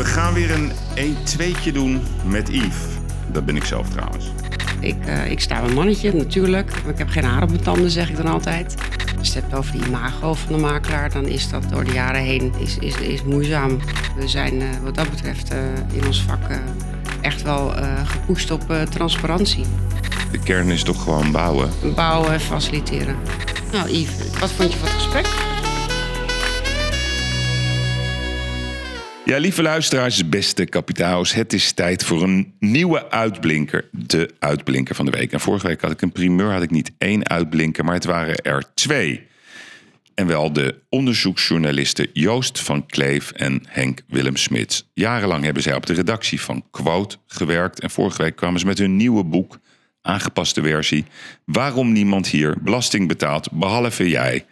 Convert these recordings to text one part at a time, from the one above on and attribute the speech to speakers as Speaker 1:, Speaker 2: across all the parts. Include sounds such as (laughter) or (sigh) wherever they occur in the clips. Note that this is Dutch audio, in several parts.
Speaker 1: We gaan weer een 1-2'tje doen met Yves. Dat ben ik zelf trouwens.
Speaker 2: Ik, eh, ik sta mijn mannetje, natuurlijk. Ik heb geen haar op mijn tanden, zeg ik dan altijd. Als je het hebt over die imago van de makelaar, dan is dat door de jaren heen is, is, is moeizaam. We zijn eh, wat dat betreft eh, in ons vak echt wel gepusht op transparantie.
Speaker 1: De kern is toch gewoon bouwen.
Speaker 2: Bouwen en faciliteren. Nou, Yves, wat vond je van het gesprek?
Speaker 1: Ja, lieve luisteraars, beste kapitaals. Het is tijd voor een nieuwe uitblinker. De uitblinker van de week. En vorige week had ik een primeur, had ik niet één uitblinker, maar het waren er twee. En wel de onderzoeksjournalisten Joost van Kleef en Henk Willem Smits. Jarenlang hebben zij op de redactie van Quote gewerkt. En vorige week kwamen ze met hun nieuwe boek, aangepaste versie. Waarom niemand hier belasting betaalt, behalve jij.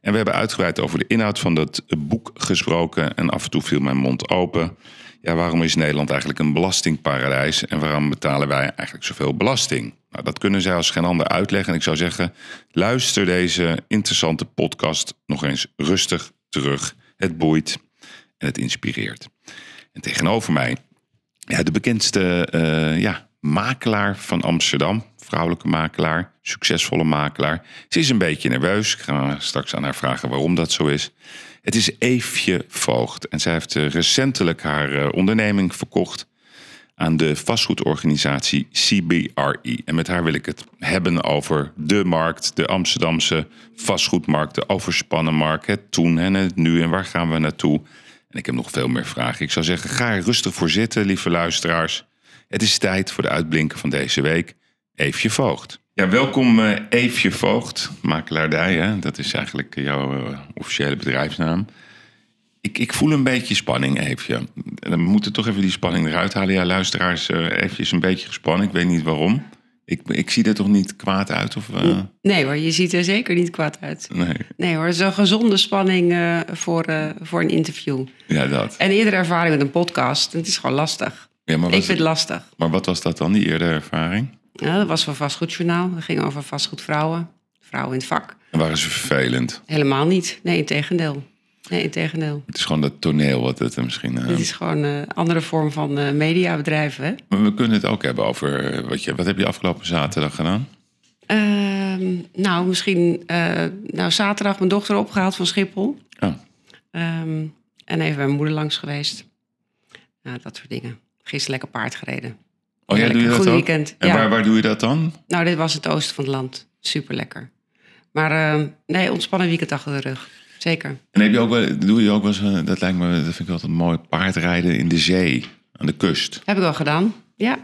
Speaker 1: En we hebben uitgebreid over de inhoud van dat boek gesproken. En af en toe viel mijn mond open. Ja, waarom is Nederland eigenlijk een belastingparadijs? En waarom betalen wij eigenlijk zoveel belasting? Nou, dat kunnen zij als geen ander uitleggen. En ik zou zeggen, luister deze interessante podcast nog eens rustig terug. Het boeit en het inspireert. En tegenover mij, ja, de bekendste eh, ja, makelaar van Amsterdam. Vrouwelijke makelaar, succesvolle makelaar. Ze is een beetje nerveus. Ik ga straks aan haar vragen waarom dat zo is. Het is Eefje Voogd. En zij heeft eh, recentelijk haar eh, onderneming verkocht aan de vastgoedorganisatie CBRE. En met haar wil ik het hebben over de markt, de Amsterdamse vastgoedmarkt, de overspannen markt, toen en het nu en waar gaan we naartoe. En ik heb nog veel meer vragen. Ik zou zeggen, ga er rustig voor zitten, lieve luisteraars. Het is tijd voor de uitblinken van deze week. Eefje Voogd. Ja, welkom uh, Eefje Voogd, makelaardij. Hè? Dat is eigenlijk jouw uh, officiële bedrijfsnaam. Ik, ik voel een beetje spanning, Eefje. We moeten toch even die spanning eruit halen. Ja, luisteraars, uh, Eefje is een beetje gespannen. Ik weet niet waarom. Ik, ik zie er toch niet kwaad uit? Of,
Speaker 2: Nee hoor, je ziet er zeker niet kwaad uit.
Speaker 1: Nee.
Speaker 2: Nee hoor, het is een gezonde spanning voor, voor een interview.
Speaker 1: Ja, dat.
Speaker 2: En eerder ervaring met een podcast, het is gewoon lastig.
Speaker 1: Ja, maar
Speaker 2: ik vind het lastig.
Speaker 1: Maar wat was dat dan, die eerdere ervaring?
Speaker 2: Ja, dat was voor Vastgoedjournaal. Dat ging over vastgoedvrouwen. Vrouwen in het vak.
Speaker 1: En waren ze vervelend?
Speaker 2: Helemaal niet. Nee, in tegendeel. Nee, in tegendeel.
Speaker 1: Het is gewoon dat toneel wat het misschien... Uh...
Speaker 2: Het is gewoon een uh, andere vorm van uh, mediabedrijven, hè?
Speaker 1: Maar we kunnen het ook hebben over... Wat, je, wat heb je afgelopen zaterdag gedaan?
Speaker 2: Ehm, nou, misschien... nou, zaterdag mijn dochter opgehaald van Schiphol.
Speaker 1: Oh.
Speaker 2: Um, en even bij mijn moeder langs geweest. Nou, dat soort dingen. Gisteren lekker paard gereden.
Speaker 1: Oh ja, doe je dat
Speaker 2: Goed
Speaker 1: ook?
Speaker 2: weekend.
Speaker 1: En
Speaker 2: ja.
Speaker 1: waar, waar doe je dat dan?
Speaker 2: Nou, dit was het oosten van het land. Super lekker. Maar uh, nee, ontspannen weekend achter de rug. Zeker.
Speaker 1: En heb je ook wel, doe je ook wel eens, dat lijkt me, dat vind ik altijd mooi, paardrijden in de zee, aan de kust.
Speaker 2: Heb ik wel gedaan, ja.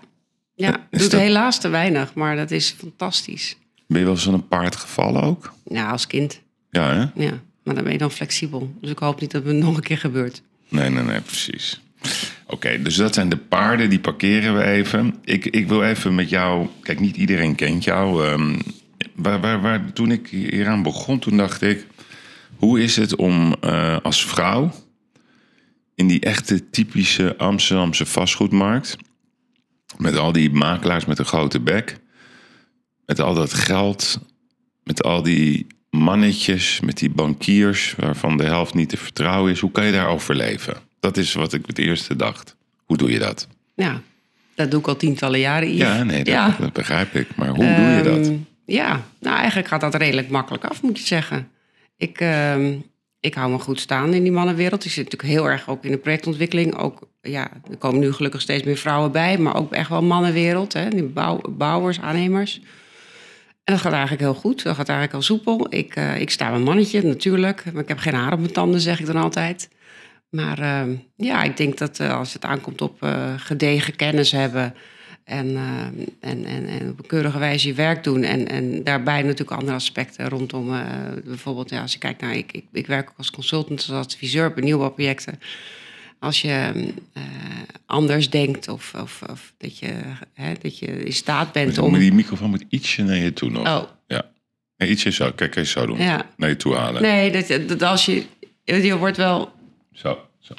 Speaker 2: Ja, ik doe
Speaker 1: dat...
Speaker 2: het helaas te weinig, maar dat is fantastisch.
Speaker 1: Ben je wel eens van een paard gevallen ook?
Speaker 2: Ja, als kind.
Speaker 1: Ja, hè?
Speaker 2: Ja, maar dan ben je dan flexibel. Dus ik hoop niet dat het nog een keer gebeurt.
Speaker 1: Nee, nee, nee, precies. Oké, dus dat zijn de paarden, die parkeren we even. Ik, ik wil even met jou... Kijk, niet iedereen kent jou. Um, waar, waar, waar, toen ik hieraan begon, toen dacht ik... Hoe is het om uh, als vrouw... in die echte typische Amsterdamse vastgoedmarkt... met al die makelaars met een grote bek... met al dat geld... met al die mannetjes, met die bankiers... waarvan de helft niet te vertrouwen is... hoe kan je daar overleven? Dat is wat ik het eerste dacht. Hoe doe je dat?
Speaker 2: Ja, dat doe ik al tientallen jaren. Yves.
Speaker 1: Ja, nee, dat, ja. dat, begrijp ik. Maar hoe um, doe je dat?
Speaker 2: Ja, nou eigenlijk gaat dat redelijk makkelijk af, moet je zeggen. Ik, um, ik hou me goed staan in die mannenwereld. Ik zit natuurlijk heel erg ook in de projectontwikkeling. Ook, ja, er komen nu gelukkig steeds meer vrouwen bij, maar ook echt wel mannenwereld. Hè? Die bouw, bouwers, aannemers. En dat gaat eigenlijk heel goed. Dat gaat eigenlijk al soepel. Ik, uh, ik sta mijn mannetje, natuurlijk. Maar ik heb geen haar op mijn tanden, zeg ik dan altijd. Maar uh, ja, ik denk dat uh, als het aankomt op uh, gedegen kennis hebben en, en, en, en, op een keurige wijze je werk doen. En, en daarbij natuurlijk andere aspecten rondom bijvoorbeeld, ja, als je kijkt naar, ik, ik, ik werk ook als consultant, als adviseur bij nieuwbouwprojecten. Als je anders denkt of, of, of dat, je, hè, dat je in staat bent om.
Speaker 1: Die microfoon moet ietsje naar je toe nog.
Speaker 2: Oh.
Speaker 1: Ja. Nee, ietsje zo. Kijk, eens zo doen.
Speaker 2: Ja.
Speaker 1: Naar je toe halen.
Speaker 2: Nee, dat, dat als je. Je wordt wel
Speaker 1: zo, zo.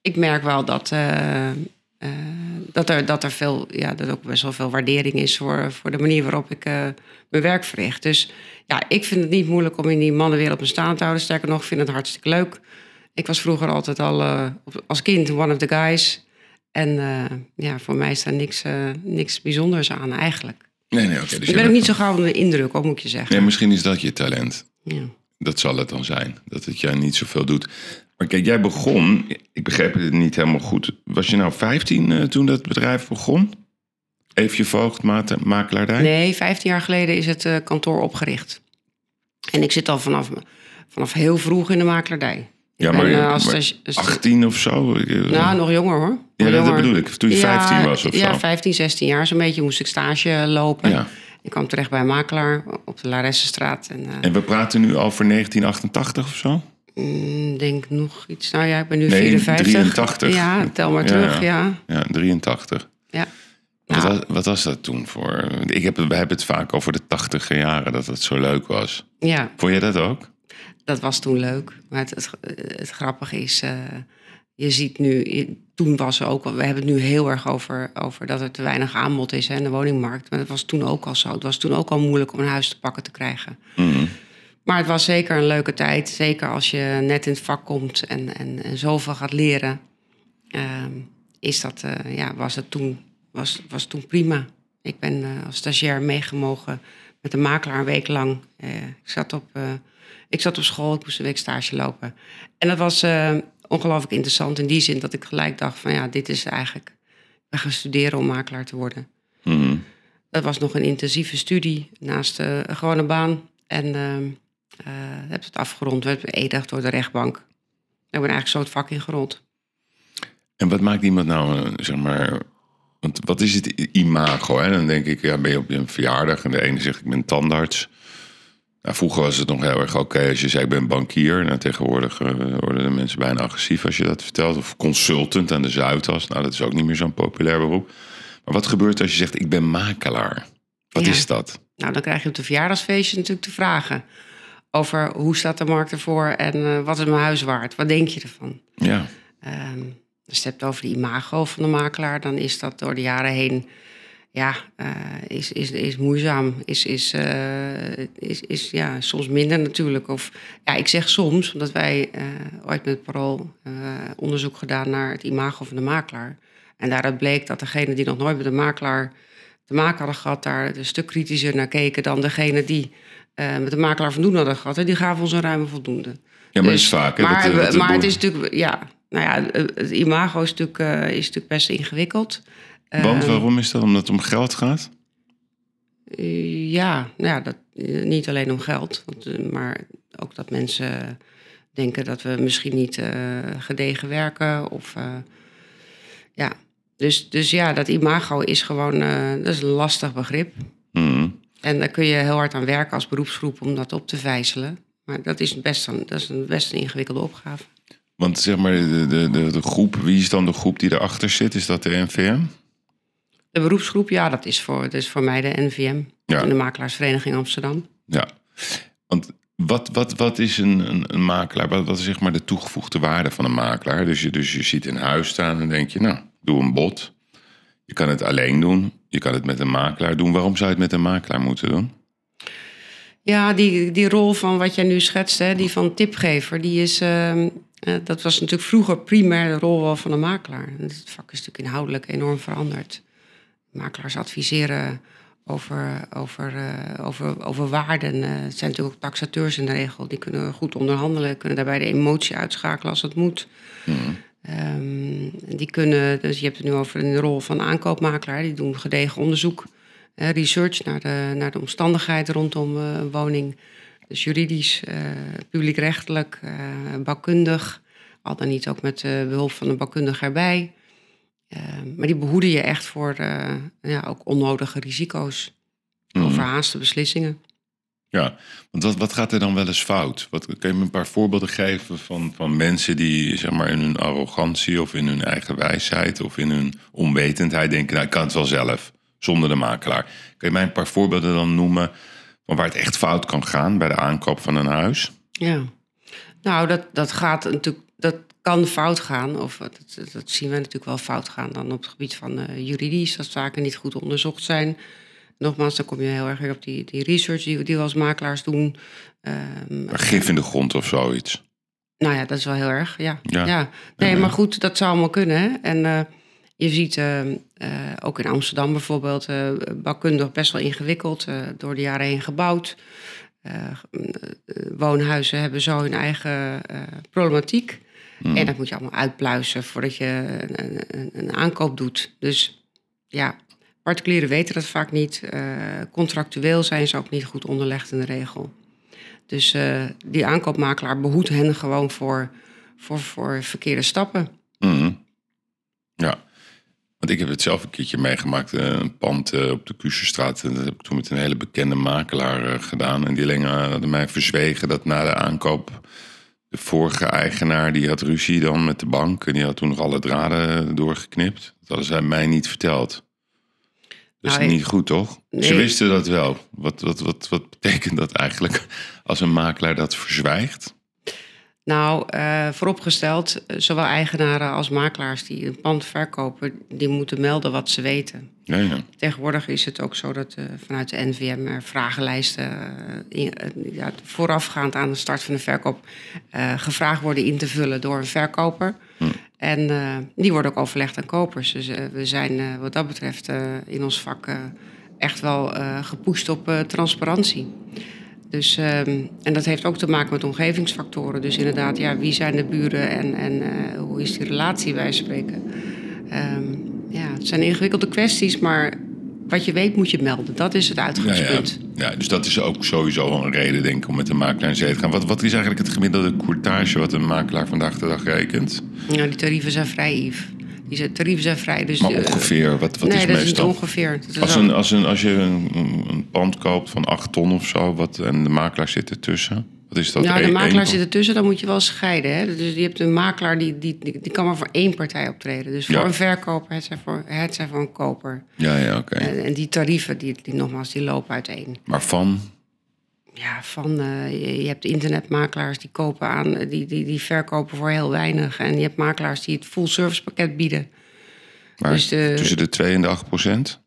Speaker 2: Ik merk wel dat, uh, uh, dat, er, dat er veel, ja, dat ook best wel veel waardering is voor, voor de manier waarop ik uh, mijn werk verricht. Dus ja, ik vind het niet moeilijk om in die mannenwereld me staan te houden. Sterker nog, ik vind het hartstikke leuk. Ik was vroeger altijd al eh, als kind one of the guys. En eh, ja, voor mij is daar niks, eh, niks bijzonders aan eigenlijk.
Speaker 1: Nee, nee, oké. dus
Speaker 2: ik ben ook niet zo gauw onder de indruk, ook moet je zeggen.
Speaker 1: Nee, misschien is dat je talent.
Speaker 2: Ja.
Speaker 1: Dat zal het dan zijn. Dat het jij niet zoveel doet. Maar kijk, jij begon, ik begreep het niet helemaal goed. Was je nou 15 eh, toen dat bedrijf begon? Even je voogd, makelaardij?
Speaker 2: Nee, 15 jaar geleden is het eh, kantoor opgericht. En ik zit al vanaf, vanaf heel vroeg in de makelaardij.
Speaker 1: Ja, maar,
Speaker 2: ben, eh, als
Speaker 1: maar
Speaker 2: sta-
Speaker 1: 18 of zo?
Speaker 2: Nou, nog jonger hoor.
Speaker 1: ja, dat, bedoel ik. Toen je 15 was of
Speaker 2: ja,
Speaker 1: zo.
Speaker 2: 15, 16 jaar zo'n beetje moest ik stage lopen.
Speaker 1: Ja.
Speaker 2: Ik kwam terecht bij een makelaar op de Laressenstraat. En,
Speaker 1: En we praten nu over 1988 of zo?
Speaker 2: Mm, denk nog iets. Nou ja, ik ben nu
Speaker 1: Nee,
Speaker 2: 54.
Speaker 1: 83.
Speaker 2: Ja, tel maar terug,
Speaker 1: ja.
Speaker 2: ja.
Speaker 1: Ja, 83.
Speaker 2: ja.
Speaker 1: Wat,
Speaker 2: Nou,
Speaker 1: was, wat was dat toen voor? Ik heb, we hebben het vaak over de 80 jaren, dat het zo leuk was.
Speaker 2: ja,
Speaker 1: Vond je dat ook?
Speaker 2: dat was toen leuk. Maar het, het, het grappige is, eh, je ziet nu, je- toen was er ook, we hebben het nu heel erg over, over dat er te weinig aanbod is hè, in de woningmarkt. Maar dat was toen ook al zo. Het was toen ook al moeilijk om een huis te pakken te krijgen.
Speaker 1: Mhm.
Speaker 2: Maar het was zeker een leuke tijd. Zeker als je net in het vak komt en, en, en zoveel gaat leren. ehm, is dat, eh, ja, was het toen, was, was toen prima. Ik ben eh, als stagiair meegemogen met een makelaar een week lang. Eh, ik, zat op, ik zat op school, ik moest een week stage lopen. En dat was ongelooflijk interessant in die zin dat ik gelijk dacht van ja, dit is eigenlijk... Ik ben gaan studeren om makelaar te worden.
Speaker 1: Mhm.
Speaker 2: Dat was nog een intensieve studie naast een gewone baan. En eh, heb het afgerond, werd beëdigd door de rechtbank. Ik ben eigenlijk zo het vak ingerold.
Speaker 1: En wat maakt iemand nou, eh, zeg maar... Want wat is het imago? Hè? Dan denk ik, ja, ben je op een verjaardag en de ene zegt ik ben tandarts. Nou, vroeger was het nog heel erg oké als je zei ik ben bankier. Nou, tegenwoordig eh, worden de mensen bijna agressief als je dat vertelt. Of consultant aan de Zuidas. Nou, dat is ook niet meer zo'n populair beroep. Maar wat gebeurt als je zegt ik ben makelaar? Wat
Speaker 2: Ja.
Speaker 1: is dat?
Speaker 2: Nou, dan krijg je op de verjaardagsfeestje natuurlijk de vragen. Over hoe staat de markt ervoor en eh, wat is mijn huis waard? Wat denk je ervan?
Speaker 1: Ja,
Speaker 2: Ehm, als je het hebt over de imago van de makelaar, dan is dat door de jaren heen ja, eh, is, is, is moeizaam. Is, is, eh, is, is ja, soms minder natuurlijk. Of ja, ik zeg soms, omdat wij ooit met Parool onderzoek gedaan naar het imago van de makelaar. En daaruit bleek dat degene die nog nooit met een makelaar te maken hadden gehad, daar een stuk kritischer naar keken dan degene die eh, met een makelaar voldoende hadden gehad. En die gaven ons een ruime voldoende.
Speaker 1: ja maar dat
Speaker 2: Dus-
Speaker 1: is vaak. hè,
Speaker 2: Maar,
Speaker 1: dat, eh, dat-
Speaker 2: maar het is natuurlijk, ja, nou ja, het imago is natuurlijk, eh, is natuurlijk best ingewikkeld.
Speaker 1: Want waarom is dat? Omdat het om geld gaat?
Speaker 2: ja, nou ja, dat, niet alleen om geld, want, maar ook dat mensen denken dat we misschien niet eh, gedegen werken. Of, ja. Dus, dus ja, dat imago is gewoon dat is een lastig begrip. En daar kun je heel hard aan werken als beroepsgroep om dat op te vijzelen. Maar dat is best een, dat is een best een ingewikkelde opgave.
Speaker 1: Want zeg maar, de, de, de, de groep, wie is dan de groep die erachter zit? Is dat de NVM?
Speaker 2: De beroepsgroep, ja, dat is voor, dat is voor mij de NVM.
Speaker 1: Ja.
Speaker 2: De Makelaarsvereniging Amsterdam.
Speaker 1: Ja. Want wat, wat, wat is een, een, een makelaar? Wat, wat is zeg maar de toegevoegde waarde van een makelaar? Dus je, dus je ziet een huis staan en denk je, nou, doe een bod. Je kan het alleen doen. Je kan het met een makelaar doen. Waarom zou je het met een makelaar moeten doen?
Speaker 2: Ja, die, die rol van wat jij nu schetst, hè, die van tipgever, die is, ehm, eh, dat was natuurlijk vroeger primair de rol wel van de makelaar. En Het vak is natuurlijk inhoudelijk enorm veranderd. Makelaars adviseren over, over, eh, over, over waarden. Eh, het zijn natuurlijk ook taxateurs in de regel. Die kunnen goed onderhandelen, kunnen daarbij de emotie uitschakelen als het moet. Ehm, die kunnen, dus je hebt het nu over een rol van aankoopmakelaar. Die doen gedegen onderzoek, eh, research naar de, naar de omstandigheden rondom eh, een woning. Dus juridisch, eh, publiekrechtelijk, bouwkundig. Al dan niet ook met eh, behulp van een bouwkundige erbij. Ehm, maar die behoeden je echt voor ja, ook onnodige risico's. Overhaaste beslissingen.
Speaker 1: Ja, want wat, wat gaat er dan wel eens fout? Wat, kan je me een paar voorbeelden geven van, van mensen die zeg maar, in hun arrogantie of in hun eigen wijsheid of in hun onwetendheid denken, nou ik kan het wel zelf, zonder de makelaar. Kun je mij een paar voorbeelden dan noemen van waar het echt fout kan gaan bij de aankoop van een huis?
Speaker 2: Ja, nou, dat, dat gaat natuurlijk, dat kan fout gaan. Of dat, dat- dat zien we natuurlijk wel fout gaan dan op het gebied van eh, juridisch, dat zaken niet goed onderzocht zijn. Nogmaals, dan kom je heel erg weer op die, die research die, die we als makelaars doen. Ehm,
Speaker 1: Maar gif in de grond of zoiets.
Speaker 2: Nou ja, dat is wel heel erg, ja.
Speaker 1: Ja.
Speaker 2: ja. Nee, maar goed, dat zou allemaal kunnen. Hè? En eh, je ziet eh, eh, ook in Amsterdam bijvoorbeeld, eh bouwkundig best wel ingewikkeld, door de jaren heen gebouwd. Woonhuizen hebben zo hun eigen problematiek.
Speaker 1: Mhm.
Speaker 2: En dat moet je allemaal uitpluizen voordat je een, een, een aankoop doet. Dus ja, particulieren weten dat vaak niet. Eh, contractueel zijn ze ook niet goed onderlegd in de regel. Dus eh, die aankoopmakelaar behoedt hen gewoon voor, voor, voor verkeerde stappen.
Speaker 1: Mhm. Ja, want ik heb het zelf een keertje meegemaakt. eh, Een pand op de Kuusenstraat. En dat heb ik toen met een hele bekende makelaar gedaan. En die alleen hadden mij verzwegen dat na de aankoop... de vorige eigenaar die had ruzie dan met de bank. En die had toen nog alle draden doorgeknipt. Dat hadden zij mij niet verteld. Dat is
Speaker 2: Nou,
Speaker 1: niet goed, toch? Ze wisten dat wel. Wat, wat, wat, wat betekent dat eigenlijk als een makelaar dat verzwijgt?
Speaker 2: Nou, eh, vooropgesteld, eh, zowel eigenaren als makelaars die een pand verkopen, die moeten melden wat ze weten.
Speaker 1: Ja, ja.
Speaker 2: Tegenwoordig is het ook zo dat eh, vanuit de NVM er vragenlijsten in, ja, voorafgaand aan de start van de verkoop gevraagd worden in te vullen door een verkoper. En eh, die worden ook overlegd aan kopers. Dus eh, we zijn eh, wat dat betreft in ons vak echt wel gepusht op transparantie. Dus, ehm, en dat heeft ook te maken met omgevingsfactoren. Dus inderdaad, ja, wie zijn de buren en, en hoe is die relatie bij spreken? Ehm, ja, het zijn ingewikkelde kwesties, maar wat je weet moet je melden. Dat is het
Speaker 1: Ja, ja.
Speaker 2: uitgangspunt.
Speaker 1: ja, dus dat is ook sowieso een reden, denk ik, om met een makelaar in zee te gaan. Wat, wat is eigenlijk het gemiddelde courtage wat een makelaar vandaag de dag rekent?
Speaker 2: Ja. die tarieven zijn vrij, Yves. Die zijn, tarieven zijn vrij. Dus,
Speaker 1: Maar
Speaker 2: eh,
Speaker 1: ongeveer, wat, wat
Speaker 2: nee,
Speaker 1: is
Speaker 2: dat is
Speaker 1: meestal?
Speaker 2: niet ongeveer. Dat is
Speaker 1: als, een, als, een, als je een, een pand koopt van 8 ton of zo, wat, en de makelaar zit ertussen, wat is dat?
Speaker 2: ja, de makelaar zit ertussen, dan moet je wel scheiden. Hè? Dus je hebt een makelaar die, die, die, die kan maar voor één partij optreden. Dus voor
Speaker 1: Ja.
Speaker 2: een verkoper, het zijn voor, het zijn voor een koper.
Speaker 1: Ja, ja, oké.
Speaker 2: En, en die tarieven, die, die nogmaals, die lopen uiteen.
Speaker 1: Maar van,
Speaker 2: Ja, van, eh, je, je hebt internetmakelaars die kopen aan, die, die, die verkopen voor heel weinig. En je hebt makelaars die het full service pakket bieden.
Speaker 1: maar
Speaker 2: Dus de-
Speaker 1: tussen de 2 en de 8 procent?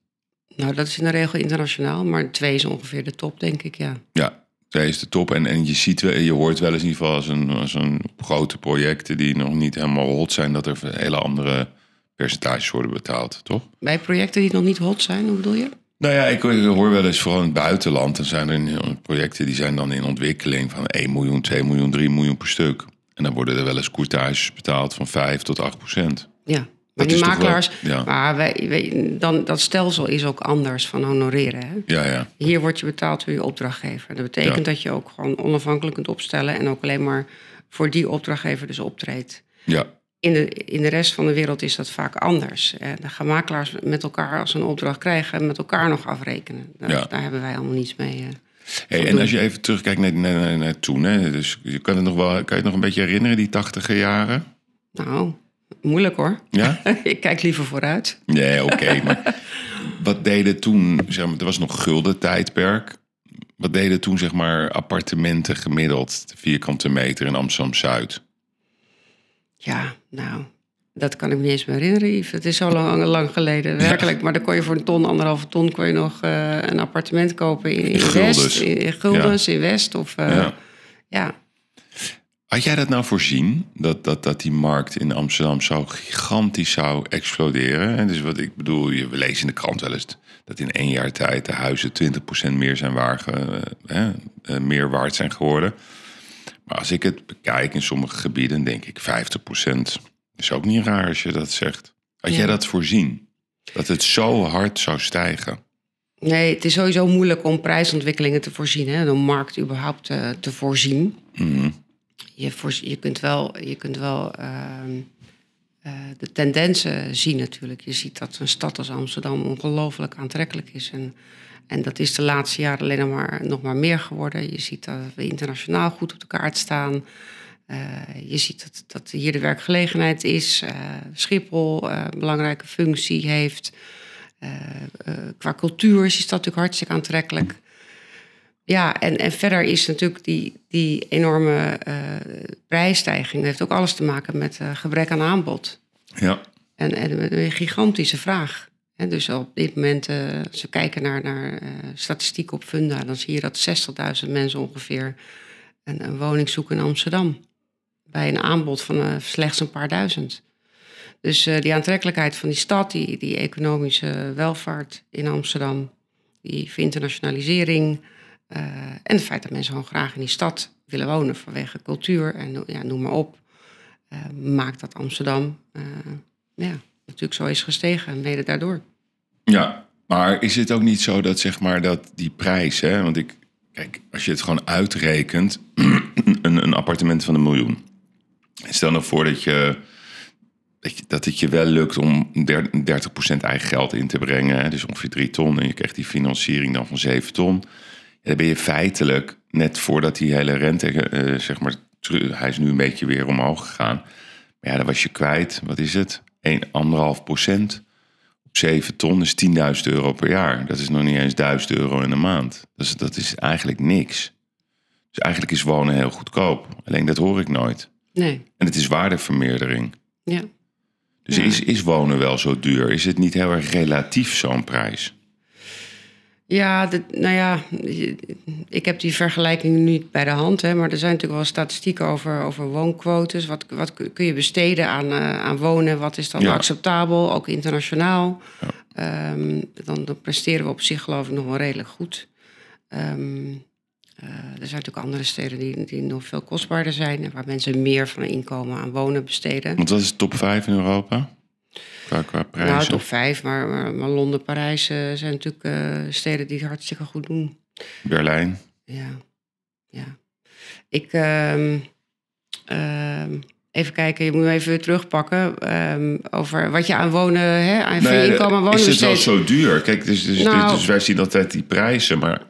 Speaker 2: Nou, dat is in de regel internationaal, maar twee is ongeveer de top, denk ik, ja.
Speaker 1: Ja, 2 is de top. En, en je, ziet, wel- je hoort wel eens in ieder geval als een, als een grote projecten die nog niet helemaal hot zijn, dat er hele andere percentages worden betaald, toch?
Speaker 2: Bij projecten die nog niet hot zijn, hoe bedoel je?
Speaker 1: Nou ja, ik hoor wel eens vooral in het buitenland. Dan zijn er projecten die zijn dan in ontwikkeling van 1 miljoen, 2 miljoen, 3 miljoen per stuk. En dan worden er wel eens courtages betaald van 5 tot 8 procent.
Speaker 2: Ja. Maar die
Speaker 1: wel-
Speaker 2: makelaars,
Speaker 1: ja.
Speaker 2: maar wij, wij- dan, dat stelsel is ook anders van honoreren. Hè?
Speaker 1: Ja, ja.
Speaker 2: Hier word je betaald door je opdrachtgever. Dat betekent dat je ook gewoon onafhankelijk kunt opstellen en ook alleen maar voor die opdrachtgever dus optreedt.
Speaker 1: Ja,
Speaker 2: In de, in de rest van de wereld is dat vaak anders. Eh, Dan gaan makelaars met elkaar, als ze een opdracht krijgen, met elkaar nog afrekenen. Daar, hebben wij allemaal niets mee. eh.
Speaker 1: hey, en als je even terugkijkt naar, naar, naar, naar toen, hè, dus je kan, het nog wel, kan je het nog een beetje herinneren, die tachtiger jaren?
Speaker 2: Nou, moeilijk hoor.
Speaker 1: Ja? (laughs)
Speaker 2: Ik kijk liever vooruit.
Speaker 1: Nee, oké, (laughs) maar wat deden toen, zeg maar, er was nog gulden tijdperk. Wat deden toen, zeg maar, appartementen gemiddeld, de vierkante meter in Amsterdam-Zuid?
Speaker 2: Ja, nou, dat kan ik me niet eens meer herinneren, Yves. Het is zo lang, lang geleden, werkelijk. Maar dan kon je voor een ton, anderhalve ton... kon je nog eh, een appartement kopen in, in,
Speaker 1: guldens.
Speaker 2: West. In, in guldens, in West. Of, eh,
Speaker 1: Ja.
Speaker 2: ja.
Speaker 1: Had jij dat nou voorzien, dat, dat, dat die markt in Amsterdam zo gigantisch zou exploderen? En dus wat ik bedoel, je, we lezen in de krant wel eens dat in één jaar tijd de huizen 20% meer zijn waar, eh, eh, meer waard zijn geworden. Maar als ik het bekijk in sommige gebieden, denk ik 50% is ook niet raar als je dat zegt. Had
Speaker 2: Ja.
Speaker 1: jij dat voorzien? Dat het zo hard zou stijgen?
Speaker 2: Nee, het is sowieso moeilijk om prijsontwikkelingen te voorzien. Hè, om markt überhaupt eh, te voorzien.
Speaker 1: Mhm.
Speaker 2: Je, je kunt wel, je kunt wel ehm, eh, de tendensen zien natuurlijk. Je ziet dat een stad als Amsterdam ongelooflijk aantrekkelijk is. En, en dat is de laatste jaren alleen nog maar, nog maar meer geworden. Je ziet dat we internationaal goed op de kaart staan. Eh, je ziet dat, dat hier de werkgelegenheid is. eh, Schiphol eh, een belangrijke functie heeft. Qua cultuur is stad natuurlijk hartstikke aantrekkelijk. Ja, en, en verder is natuurlijk die, die enorme eh, prijsstijging... heeft ook alles te maken met eh, gebrek aan aanbod.
Speaker 1: Ja,
Speaker 2: En, en een gigantische vraag. En dus op dit moment, eh, als we kijken naar, naar statistiek op Funda... dan zie je dat 60.000 mensen ongeveer een, een woning zoeken in Amsterdam. bij een aanbod van slechts een paar duizend. Dus die aantrekkelijkheid van die stad, die, die economische welvaart in Amsterdam, die internationalisering uh, en het feit dat mensen gewoon graag in die stad willen wonen vanwege cultuur en ja, noem maar op, maakt dat Amsterdam ja, natuurlijk zo is gestegen, mede daardoor.
Speaker 1: Ja, maar is het ook niet zo dat zeg maar dat die prijs, hè, want ik, kijk, als je het gewoon uitrekent, (clears throat) een, een appartement van een miljoen. Stel nou voor dat, je, dat het je wel lukt om 30% eigen geld in te brengen. Dus ongeveer 3 ton. En je krijgt die financiering dan van 7 ton. Dan ben je feitelijk, net voordat die hele rente, uh, zeg maar, hij is nu een beetje weer omhoog gegaan. Maar ja, dan was je kwijt, wat is het? 1,5 procent op 7 ton is 10.000 euro per jaar. Dat is nog niet eens 1000 euro in de maand. Dus dat is eigenlijk niks. Dus eigenlijk is wonen heel goedkoop. Alleen dat hoor ik nooit.
Speaker 2: Nee.
Speaker 1: En het is waardevermeerdering.
Speaker 2: Ja.
Speaker 1: Dus is, is wonen wel zo duur? Is het niet heel erg relatief zo'n prijs?
Speaker 2: Ja, nou ja, ik heb die vergelijking niet bij de hand. Hè, maar er zijn natuurlijk wel statistieken over, over woonquotes. Wat, wat kun je besteden aan, uh, aan wonen? Wat is dan acceptabel, ook internationaal? Ja. Um, dan, dan, presteren we op zich geloof ik nog wel redelijk goed. Um, uh, er zijn natuurlijk andere steden die, die nog veel kostbaarder zijn... en waar mensen meer van hun inkomen aan wonen besteden.
Speaker 1: Want wat is de top 5 in Europa? Qua, qua prijzen?
Speaker 2: Nou, top 5, maar, maar, maar Londen, Parijs uh, zijn natuurlijk uh, steden die het hartstikke goed doen.
Speaker 1: Berlijn?
Speaker 2: Ja, ja. Ik... Um, um, Even kijken, je moet me even terugpakken um, over wat je aan wonen, hè, aan nee, je inkomen aan wonen
Speaker 1: Is het wel zo duur? Kijk, dus, dus, nou, dus wij zien altijd die prijzen, maar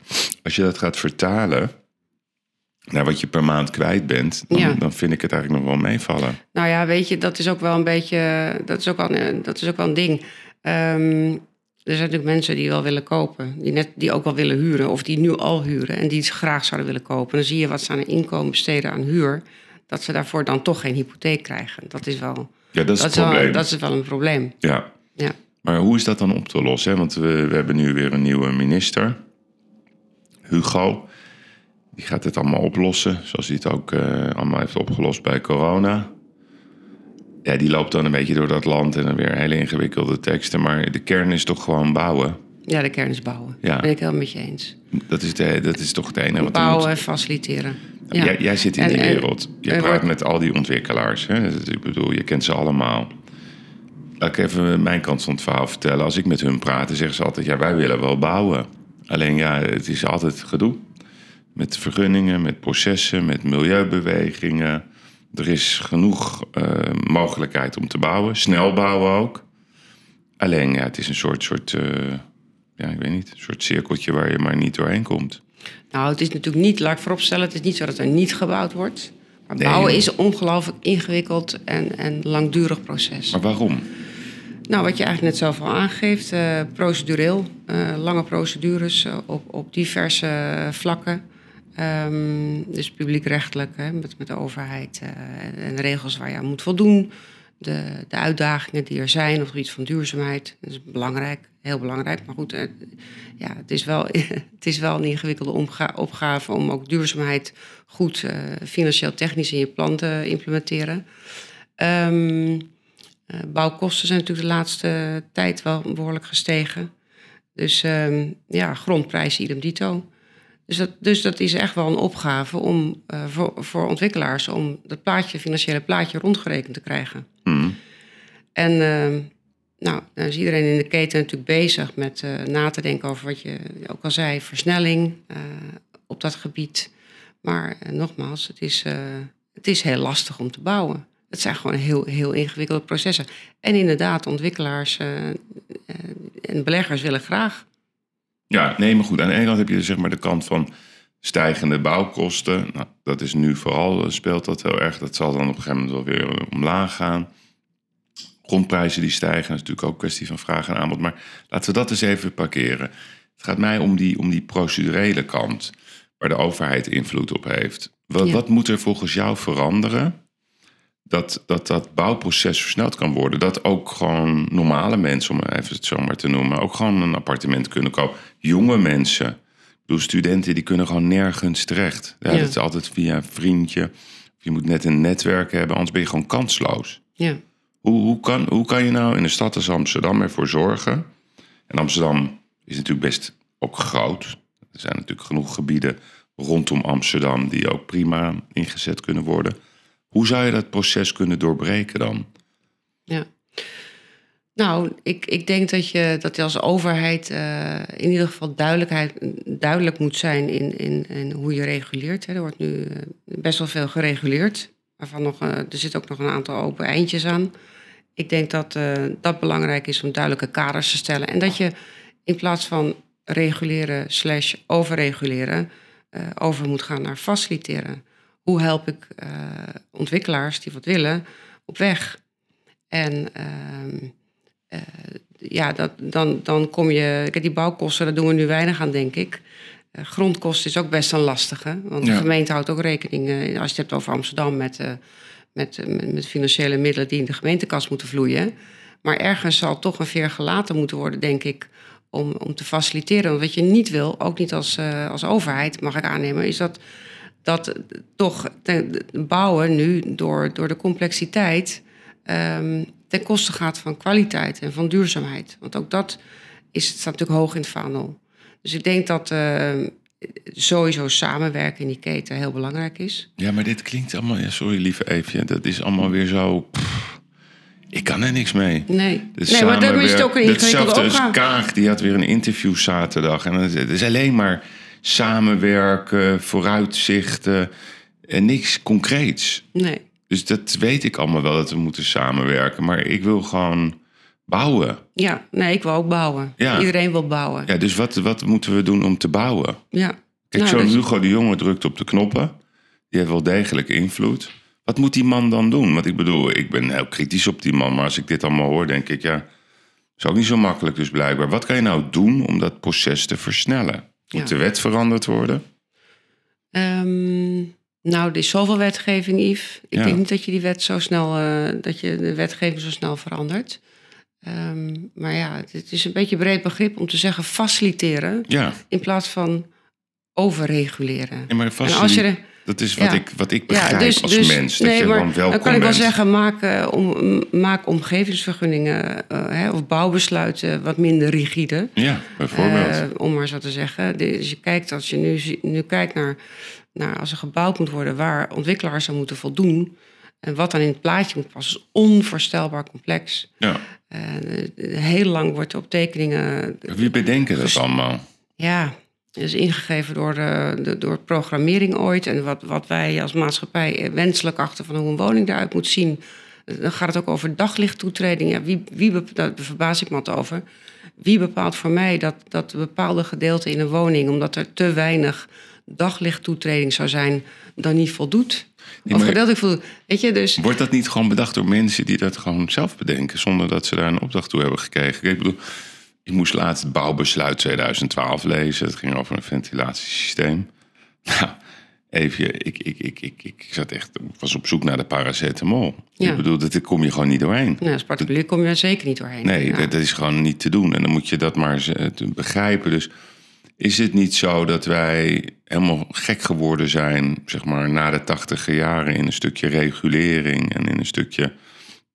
Speaker 1: als je dat gaat vertalen naar wat je per maand kwijt bent, dan, ja. dan vind ik het eigenlijk nog wel meevallen.
Speaker 2: Nou ja, weet je, dat is ook wel een beetje, dat is ook wel, dat is ook wel een ding. Um, er zijn natuurlijk mensen die wel willen kopen, die, net, die ook wel willen huren, of die nu al huren en die graag zouden willen kopen. Dan zie je wat ze aan inkomen besteden aan huur dat ze daarvoor dan toch geen hypotheek krijgen. Dat is wel,
Speaker 1: ja, dat is, dat probleem.
Speaker 2: Wel, dat is wel een probleem.
Speaker 1: Ja.
Speaker 2: ja.
Speaker 1: Maar hoe is dat dan op te lossen? Want we, we hebben nu weer een nieuwe minister, Hugo. Die gaat het allemaal oplossen, zoals hij het ook uh, allemaal heeft opgelost bij corona. Ja, die loopt dan een beetje door dat land en dan weer hele ingewikkelde teksten. Maar de kern is toch gewoon bouwen.
Speaker 2: Ja, de kern is bouwen. Ja. Ben ik helemaal met je eens.
Speaker 1: Dat is, de, dat is toch het enige
Speaker 2: wat Bouwen en faciliteren.
Speaker 1: Ja. Jij, jij, zit in die wereld. Je praat met al die ontwikkelaars. Hè? Ik bedoel, je kent ze allemaal. Laat ik even mijn kant van het verhaal vertellen. Als ik met hun praat, zeggen ze altijd... ja, wij willen wel bouwen. Alleen ja, het is altijd gedoe. Met vergunningen, met processen, met milieubewegingen. Er is genoeg uh, mogelijkheid om te bouwen. Snel bouwen ook. Alleen, ja, het is een soort... soort uh, ja, ik weet niet, een soort cirkeltje waar je maar niet doorheen komt.
Speaker 2: Nou, het is natuurlijk niet, laat ik vooropstellen, het is niet zo dat er niet gebouwd wordt. Maar bouwen is een ongelooflijk ingewikkeld en, en langdurig proces.
Speaker 1: Maar waarom?
Speaker 2: Nou, wat je eigenlijk net zelf al aangeeft, uh, procedureel, uh, lange procedures op, op diverse vlakken. Um, dus publiekrechtelijk, met, met de overheid uh, en regels waar je aan moet voldoen. De, de uitdagingen die er zijn op het gebied van duurzaamheid. Dat is belangrijk heel belangrijk. Maar goed, eh, ja, het, is wel, (laughs) het is wel een ingewikkelde opgave om ook duurzaamheid goed uh, financieel technisch in je plan te implementeren. Uh, bouwkosten zijn natuurlijk de laatste tijd wel behoorlijk gestegen. Dus um, ja, grondprijs idem dito. Dus dat, dus dat is echt wel een opgave om, uh, voor, voor ontwikkelaars om dat plaatje, financiële plaatje rondgerekend te krijgen.
Speaker 1: Mm.
Speaker 2: En uh, nou, dan is iedereen in de keten natuurlijk bezig met uh, na te denken over wat je ook al zei, versnelling uh, op dat gebied. Maar nogmaals, het is, het is heel lastig om te bouwen. Het zijn gewoon heel, heel ingewikkelde processen. En inderdaad, ontwikkelaars en beleggers willen graag.
Speaker 1: Ja, nee, maar goed. Aan de ene kant heb je zeg maar de kant van stijgende bouwkosten. Nou, dat is nu vooral, speelt dat heel erg. Dat zal dan op een gegeven moment wel weer omlaag gaan grondprijzen die stijgen. Dat is natuurlijk ook een kwestie van vraag en aanbod. Maar laten we dat eens even parkeren. Het gaat mij om die, om die procedurele kant, waar de overheid invloed op heeft. Wat, wat moet er volgens jou veranderen? Dat, dat dat bouwproces versneld kan worden. Dat ook gewoon normale mensen, om even het zo maar te noemen, ook gewoon een appartement kunnen kopen. Jonge mensen, studenten, die kunnen gewoon nergens terecht. Ja, Dat is altijd via een vriendje je moet net een netwerk hebben, anders ben je gewoon kansloos.
Speaker 2: Ja.
Speaker 1: Hoe, hoe, kan, hoe kan je nou in een stad als Amsterdam ervoor zorgen? En Amsterdam is natuurlijk best ook groot. Er zijn natuurlijk genoeg gebieden rondom Amsterdam die ook prima ingezet kunnen worden. Hoe zou je dat proces kunnen doorbreken dan?
Speaker 2: Ja. Nou, ik, ik denk dat je, dat je als overheid uh, in ieder geval duidelijkheid, duidelijk moet zijn in, in, in hoe je reguleert. Er wordt nu uh, best wel veel gereguleerd, waarvan nog, uh, er zit ook nog een aantal open eindjes aan. Ik denk dat dat belangrijk is om duidelijke kaders te stellen. En dat je in plaats van reguleren slash overreguleren, over moet gaan naar faciliteren. Hoe help ik ontwikkelaars die wat willen op weg? En uh, uh, ja, dat, dan, dan kom je. Kijk, die bouwkosten, daar doen we nu weinig aan, denk ik. Uh, grondkosten is ook best een lastige. Want ja. de gemeente houdt ook rekening, als je het hebt over Amsterdam, met, met, met financiële middelen die in de gemeentekas moeten vloeien. Maar ergens zal toch een veer gelaten moeten worden, denk ik, om, om te faciliteren. Want wat je niet wil, ook niet als, als overheid, mag ik aannemen, is dat dat toch bouwen nu door, door de complexiteit um, ten koste gaat van kwaliteit en van duurzaamheid. Want ook dat is, staat natuurlijk hoog in het vaandel. Dus ik denk dat uh, sowieso samenwerken in die keten heel belangrijk is.
Speaker 1: Ja, maar dit klinkt allemaal... Ja, sorry, lieve Eefje. Dat is allemaal weer zo... Pff, ik kan er niks mee.
Speaker 2: Nee, nee maar dan is het ook een
Speaker 1: Hetzelfde als Kaag, die had weer een interview zaterdag. En het is alleen maar samenwerken, vooruitzichten en niks concreets.
Speaker 2: Nee.
Speaker 1: Dus dat weet ik allemaal wel dat we moeten samenwerken. Maar ik wil gewoon bouwen.
Speaker 2: Ja, nee, ik wil ook bouwen. Ja. Iedereen wil bouwen.
Speaker 1: Ja, dus wat, wat moeten we doen om te bouwen?
Speaker 2: Ja.
Speaker 1: Kijk, nou, zo'n dus... Hugo de Jonge drukt op de knoppen. Die heeft wel degelijk invloed. Wat moet die man dan doen? Want ik bedoel, ik ben heel kritisch op die man. Maar als ik dit allemaal hoor, denk ik, ja, is ook niet zo makkelijk dus blijkbaar. Wat kan je nou doen om dat proces te versnellen? Moet de wet veranderd worden?
Speaker 2: Um, nou, er is zoveel wetgeving, Yves. Ik denk niet dat je die wet zo snel, uh, dat je de wetgeving zo snel verandert. Um, maar ja, het is een beetje een breed begrip om te zeggen faciliteren.
Speaker 1: Ja.
Speaker 2: In plaats van overreguleren.
Speaker 1: Ja, maar als je dat is wat, ik, wat ik begrijp ja, dus, als
Speaker 2: dus,
Speaker 1: mens. Dat nee, je maar,
Speaker 2: dan kan ik wel zeggen, maak, uh, om, maak omgevingsvergunningen uh, hè, of bouwbesluiten wat minder rigide.
Speaker 1: Ja, bijvoorbeeld.
Speaker 2: om maar zo te zeggen. Dus je kijkt, als je nu, nu kijkt naar nou, als er gebouwd moet worden waar ontwikkelaars aan moeten voldoen. En wat dan in het plaatje moet passen, is onvoorstelbaar complex.
Speaker 1: Ja.
Speaker 2: Heel lang wordt op tekeningen.
Speaker 1: Wie bedenken dat allemaal?
Speaker 2: Ja, is ingegeven door, de, de, door programmering ooit. En wat, wat wij als maatschappij wenselijk achter van hoe een woning eruit moet zien. Dan gaat het ook over daglichttoetreding. Ja, wie, wie, daar verbaas ik me over. Wie bepaalt voor mij dat, dat bepaalde gedeelte in een woning, omdat er te weinig daglichttoetreding zou zijn, dan niet voldoet. Nee, of gedeeltelijk voldoet. Weet je, dus...
Speaker 1: Wordt dat niet gewoon bedacht door mensen die dat gewoon zelf bedenken, zonder dat ze daar een opdracht toe hebben gekregen? Ik bedoel, ik moest laatst het bouwbesluit 2012 lezen. Het ging over een ventilatiesysteem. (laughs) Nou, even, ik, ik, ik, ik, ik zat echt, was op zoek naar de paracetamol. Ja. Ik bedoel, dat kom je gewoon niet doorheen.
Speaker 2: Nee, als particulier kom je daar zeker niet doorheen.
Speaker 1: Nee, dat, dat, is gewoon niet te doen. En dan moet je dat maar begrijpen. Dus is het niet zo dat wij helemaal gek geworden zijn, zeg maar, na de tachtige jaren in een stukje regulering en in een stukje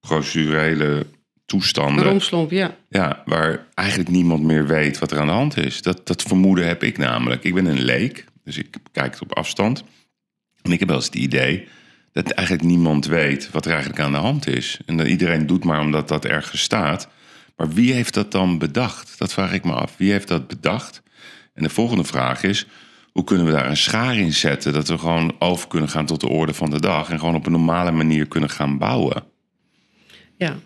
Speaker 1: procedurele toestanden?
Speaker 2: Romslomp, ja.
Speaker 1: Ja, waar eigenlijk niemand meer weet wat er aan de hand is. Dat, dat vermoeden heb ik namelijk. Ik ben een leek, dus ik kijk het op afstand. En ik heb wel eens het idee dat eigenlijk niemand weet wat er eigenlijk aan de hand is. En dat iedereen doet maar omdat dat ergens staat. Maar wie heeft dat dan bedacht? Dat vraag ik me af. Wie heeft dat bedacht? En de volgende vraag is: hoe kunnen we daar een schaar in zetten dat we gewoon over kunnen gaan tot de orde van de dag en gewoon op een normale manier kunnen gaan bouwen?
Speaker 2: Ja.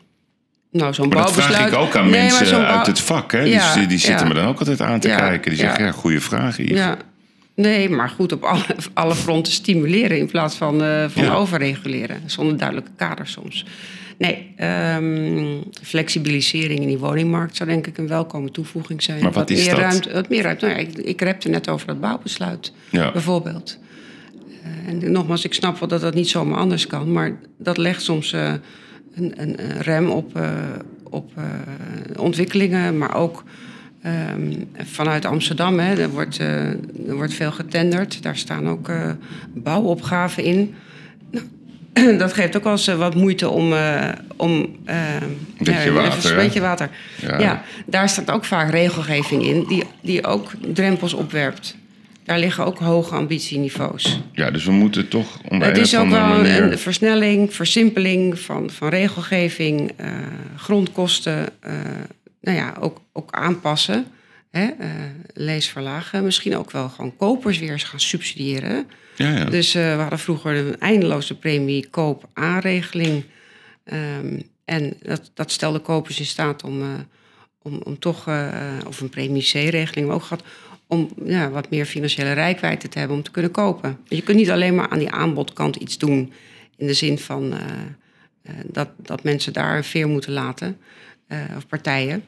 Speaker 2: Nou, zo'n bouwbesluit...
Speaker 1: dat vraag ik ook aan mensen uit het vak. Hè? die, die zitten me dan ook altijd aan te kijken. Die zeggen, ja, goede vraag hier.
Speaker 2: Nee, maar goed, op alle, alle fronten stimuleren in plaats van, uh, van overreguleren. Zonder duidelijke kaders soms. Nee, um, flexibilisering in die woningmarkt zou denk ik een welkome toevoeging zijn.
Speaker 1: Maar wat, is
Speaker 2: meer
Speaker 1: dat?
Speaker 2: Ruimte, wat meer ruimte. Nou, ik, ik repte net over dat bouwbesluit, bijvoorbeeld. Uh, en nogmaals, ik snap wel dat dat niet zomaar anders kan, maar dat legt soms uh, een, een, rem op, uh, op ontwikkelingen, maar ook um, vanuit Amsterdam. Hè, er, wordt, er wordt veel getenderd, daar staan ook bouwopgaven in. Nou, (clears throat) dat geeft ook wel eens wat moeite om... Uh, om
Speaker 1: beetje water.
Speaker 2: Een beetje water.
Speaker 1: Ja.
Speaker 2: Ja. daar staat ook vaak regelgeving in... die, die ook drempels opwerpt. Daar liggen ook hoge ambitieniveaus.
Speaker 1: Ja, dus we moeten toch... Om
Speaker 2: Het is ook wel
Speaker 1: manier-
Speaker 2: een versnelling, versimpeling van, van regelgeving, eh, grondkosten, eh, nou ja, ook, ook aanpassen. Hè? eh, lees verlagen. Misschien ook wel gewoon kopers weer eens gaan subsidiëren.
Speaker 1: Ja, ja.
Speaker 2: Dus we hadden vroeger een eindeloze premie koop-aanregeling. Ehm, en dat, dat stelde kopers in staat om, om, om toch, of een premie C-regeling ook gehad, om ja, wat meer financiële rijkwijde te hebben om te kunnen kopen. Je kunt niet alleen maar aan die aanbodkant iets doen in de zin van eh, eh, dat, dat mensen daar een veer moeten laten, eh, of partijen.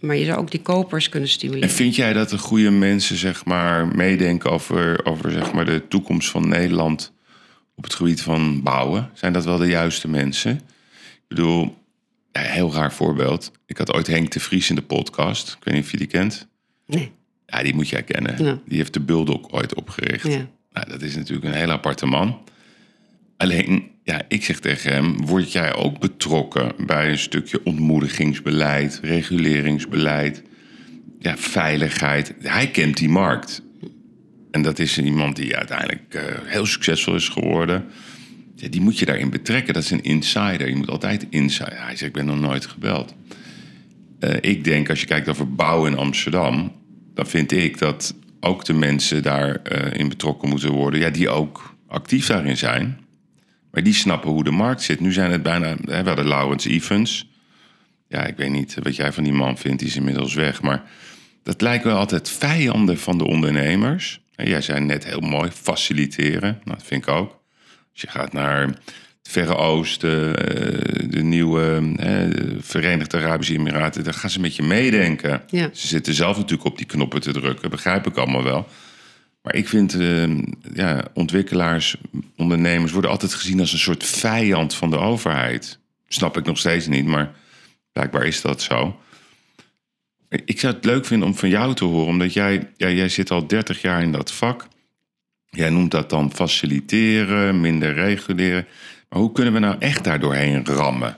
Speaker 2: Maar je zou ook die kopers kunnen
Speaker 1: En
Speaker 2: stimuleren.
Speaker 1: vind jij dat de goede mensen zeg maar, meedenken over, over zeg maar, de toekomst van Nederland op het gebied van bouwen? Zijn dat wel de juiste mensen? Ik bedoel, ja, heel raar voorbeeld. Ik had ooit Henk de Vries in de podcast. Ik weet niet of je die kent.
Speaker 2: Nee.
Speaker 1: Ja, die moet jij kennen.
Speaker 2: Ja.
Speaker 1: Die heeft de Bulldog ooit opgericht.
Speaker 2: Ja.
Speaker 1: Nou, dat is natuurlijk een heel aparte man. Alleen, ja, ik zeg tegen hem: word jij ook betrokken bij een stukje ontmoedigingsbeleid, reguleringsbeleid, ja, veiligheid? Hij kent die markt. En dat is iemand die uiteindelijk eh, heel succesvol is geworden. Ja, die moet je daarin betrekken. Dat is een insider. Je moet altijd insider. Hij zegt: Ik ben nog nooit gebeld. Eh, ik denk, als je kijkt over bouw in Amsterdam, dan vind ik dat ook de mensen daarin in betrokken moeten worden, ja, die ook actief daarin zijn. Maar die snappen hoe de markt zit. Nu zijn het bijna, hè, we hadden Laurens Evans. Ja, ik weet niet wat jij van die man vindt, die is inmiddels weg. Maar dat lijken wel altijd vijanden van de ondernemers. En jij zei net heel mooi, faciliteren. Nou, dat vind ik ook. Als je gaat naar het Verre Oosten, eh, de nieuwe eh, de Verenigde Arabische Emiraten, daar gaan ze met je meedenken.
Speaker 2: Ja.
Speaker 1: Ze zitten zelf natuurlijk op die knoppen te drukken, begrijp ik allemaal wel. Maar ik vind, eh, ja, ontwikkelaars, ondernemers worden altijd gezien als een soort vijand van de overheid. Snap ik nog steeds niet, maar blijkbaar is dat zo. Ik zou het leuk vinden om van jou te horen, omdat jij, ja, jij zit al 30 jaar in dat vak. Jij noemt dat dan faciliteren, minder reguleren. Maar hoe kunnen we nou echt daar doorheen rammen?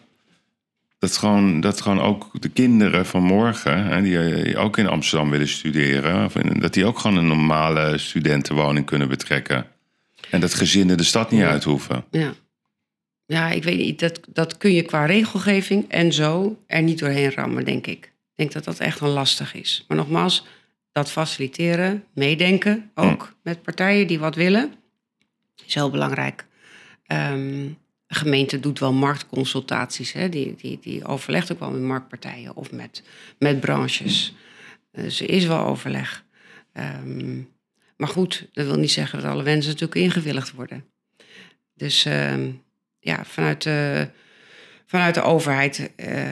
Speaker 1: Dat gewoon, dat gewoon ook de kinderen van morgen, hè, die eh, ook in Amsterdam willen studeren, of in- dat die ook gewoon een normale studentenwoning kunnen betrekken. En dat gezinnen de stad niet uit hoeven.
Speaker 2: Ja. Ja, ik weet niet. Dat, dat kun je qua regelgeving en zo er niet doorheen rammen, denk ik. Ik denk dat dat echt wel lastig is. Maar nogmaals, dat faciliteren, meedenken, ook met partijen die wat willen, is heel belangrijk. Ehm, gemeente doet wel marktconsultaties. Hè? Die, die, die overlegt ook wel met marktpartijen of met, met branches. Dus er is wel overleg. Ehm, maar goed, dat wil niet zeggen dat alle wensen natuurlijk ingewilligd worden. Dus ehm, ja, vanuit de, vanuit de overheid eh,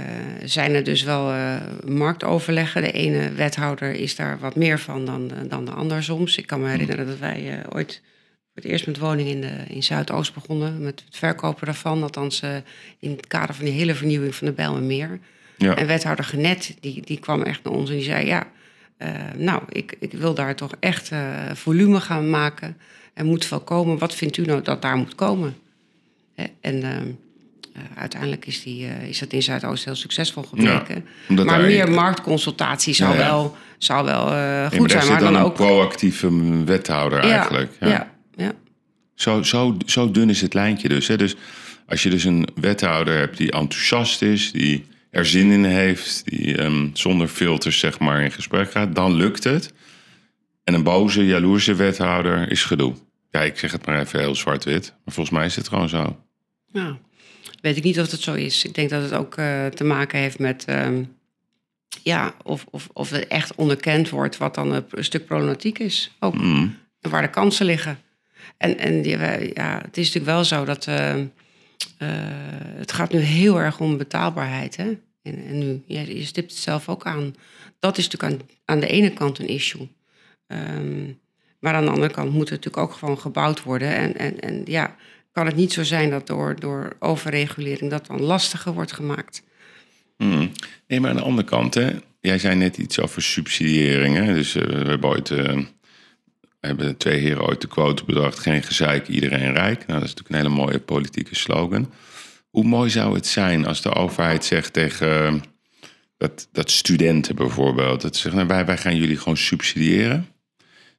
Speaker 2: zijn er dus wel eh, marktoverleggen. De ene wethouder is daar wat meer van dan, dan de ander soms. Ik kan me herinneren dat wij eh, ooit het eerst met woningen in, de, in Zuidoost begonnen. Met het verkopen daarvan. Althans eh, in het kader van die hele vernieuwing van de Bijlmermeer.
Speaker 1: Ja.
Speaker 2: En wethouder Genet, die, die kwam echt naar ons en die zei... ja, eh, nou, ik, ik wil daar toch echt eh, volume gaan maken. Er moet wel komen. Wat vindt u nou dat daar moet komen? Hè, En eh, eh, uiteindelijk is, die, is dat in Zuidoost heel succesvol gebleken. maar meer marktconsultatie zou
Speaker 1: Ja, ja.
Speaker 2: wel, zou wel goed zijn. Maar
Speaker 1: dan
Speaker 2: dan
Speaker 1: een
Speaker 2: ook...
Speaker 1: proactieve wethouder eigenlijk.
Speaker 2: Ja.
Speaker 1: Zo, zo, zo dun is het lijntje dus. Hè? Dus als je dus een wethouder hebt die enthousiast is, die er zin in heeft, die ehm, zonder filters zeg maar in gesprek gaat, dan lukt het. En een boze, jaloerse wethouder is gedoe. Ja, ik zeg het maar even heel zwart-wit. Maar volgens mij is het gewoon zo.
Speaker 2: Ja, weet ik niet of dat zo is. Ik denk dat het ook eh, te maken heeft met... ehm, ja, of, of, of het echt onderkend wordt wat dan een stuk problematiek is. Ook.
Speaker 1: Mm.
Speaker 2: En waar de kansen liggen. En, en die, wij- ja, het is natuurlijk wel zo dat... ehm, eh, het gaat nu heel erg om betaalbaarheid. Hè? En, en nu, je, stipt het zelf ook aan. Dat is natuurlijk aan, de ene kant een issue. Ehm, maar aan de andere kant moet het natuurlijk ook gewoon gebouwd worden. En, en, en ja, kan het niet zo zijn dat door, door overregulering dat dan lastiger wordt gemaakt.
Speaker 1: Mm. Nee, maar aan de andere kant, hè, jij zei net iets over subsidiëring. Hè? Dus eh, we hebben ooit eh, hebben twee heren ooit de quote bedacht: geen gezeik, iedereen rijk. Nou, dat is natuurlijk een hele mooie politieke slogan. Hoe mooi zou het zijn als de overheid zegt tegen dat, dat studenten bijvoorbeeld, dat ze zeggen: nou, wij, wij gaan jullie gewoon subsidiëren.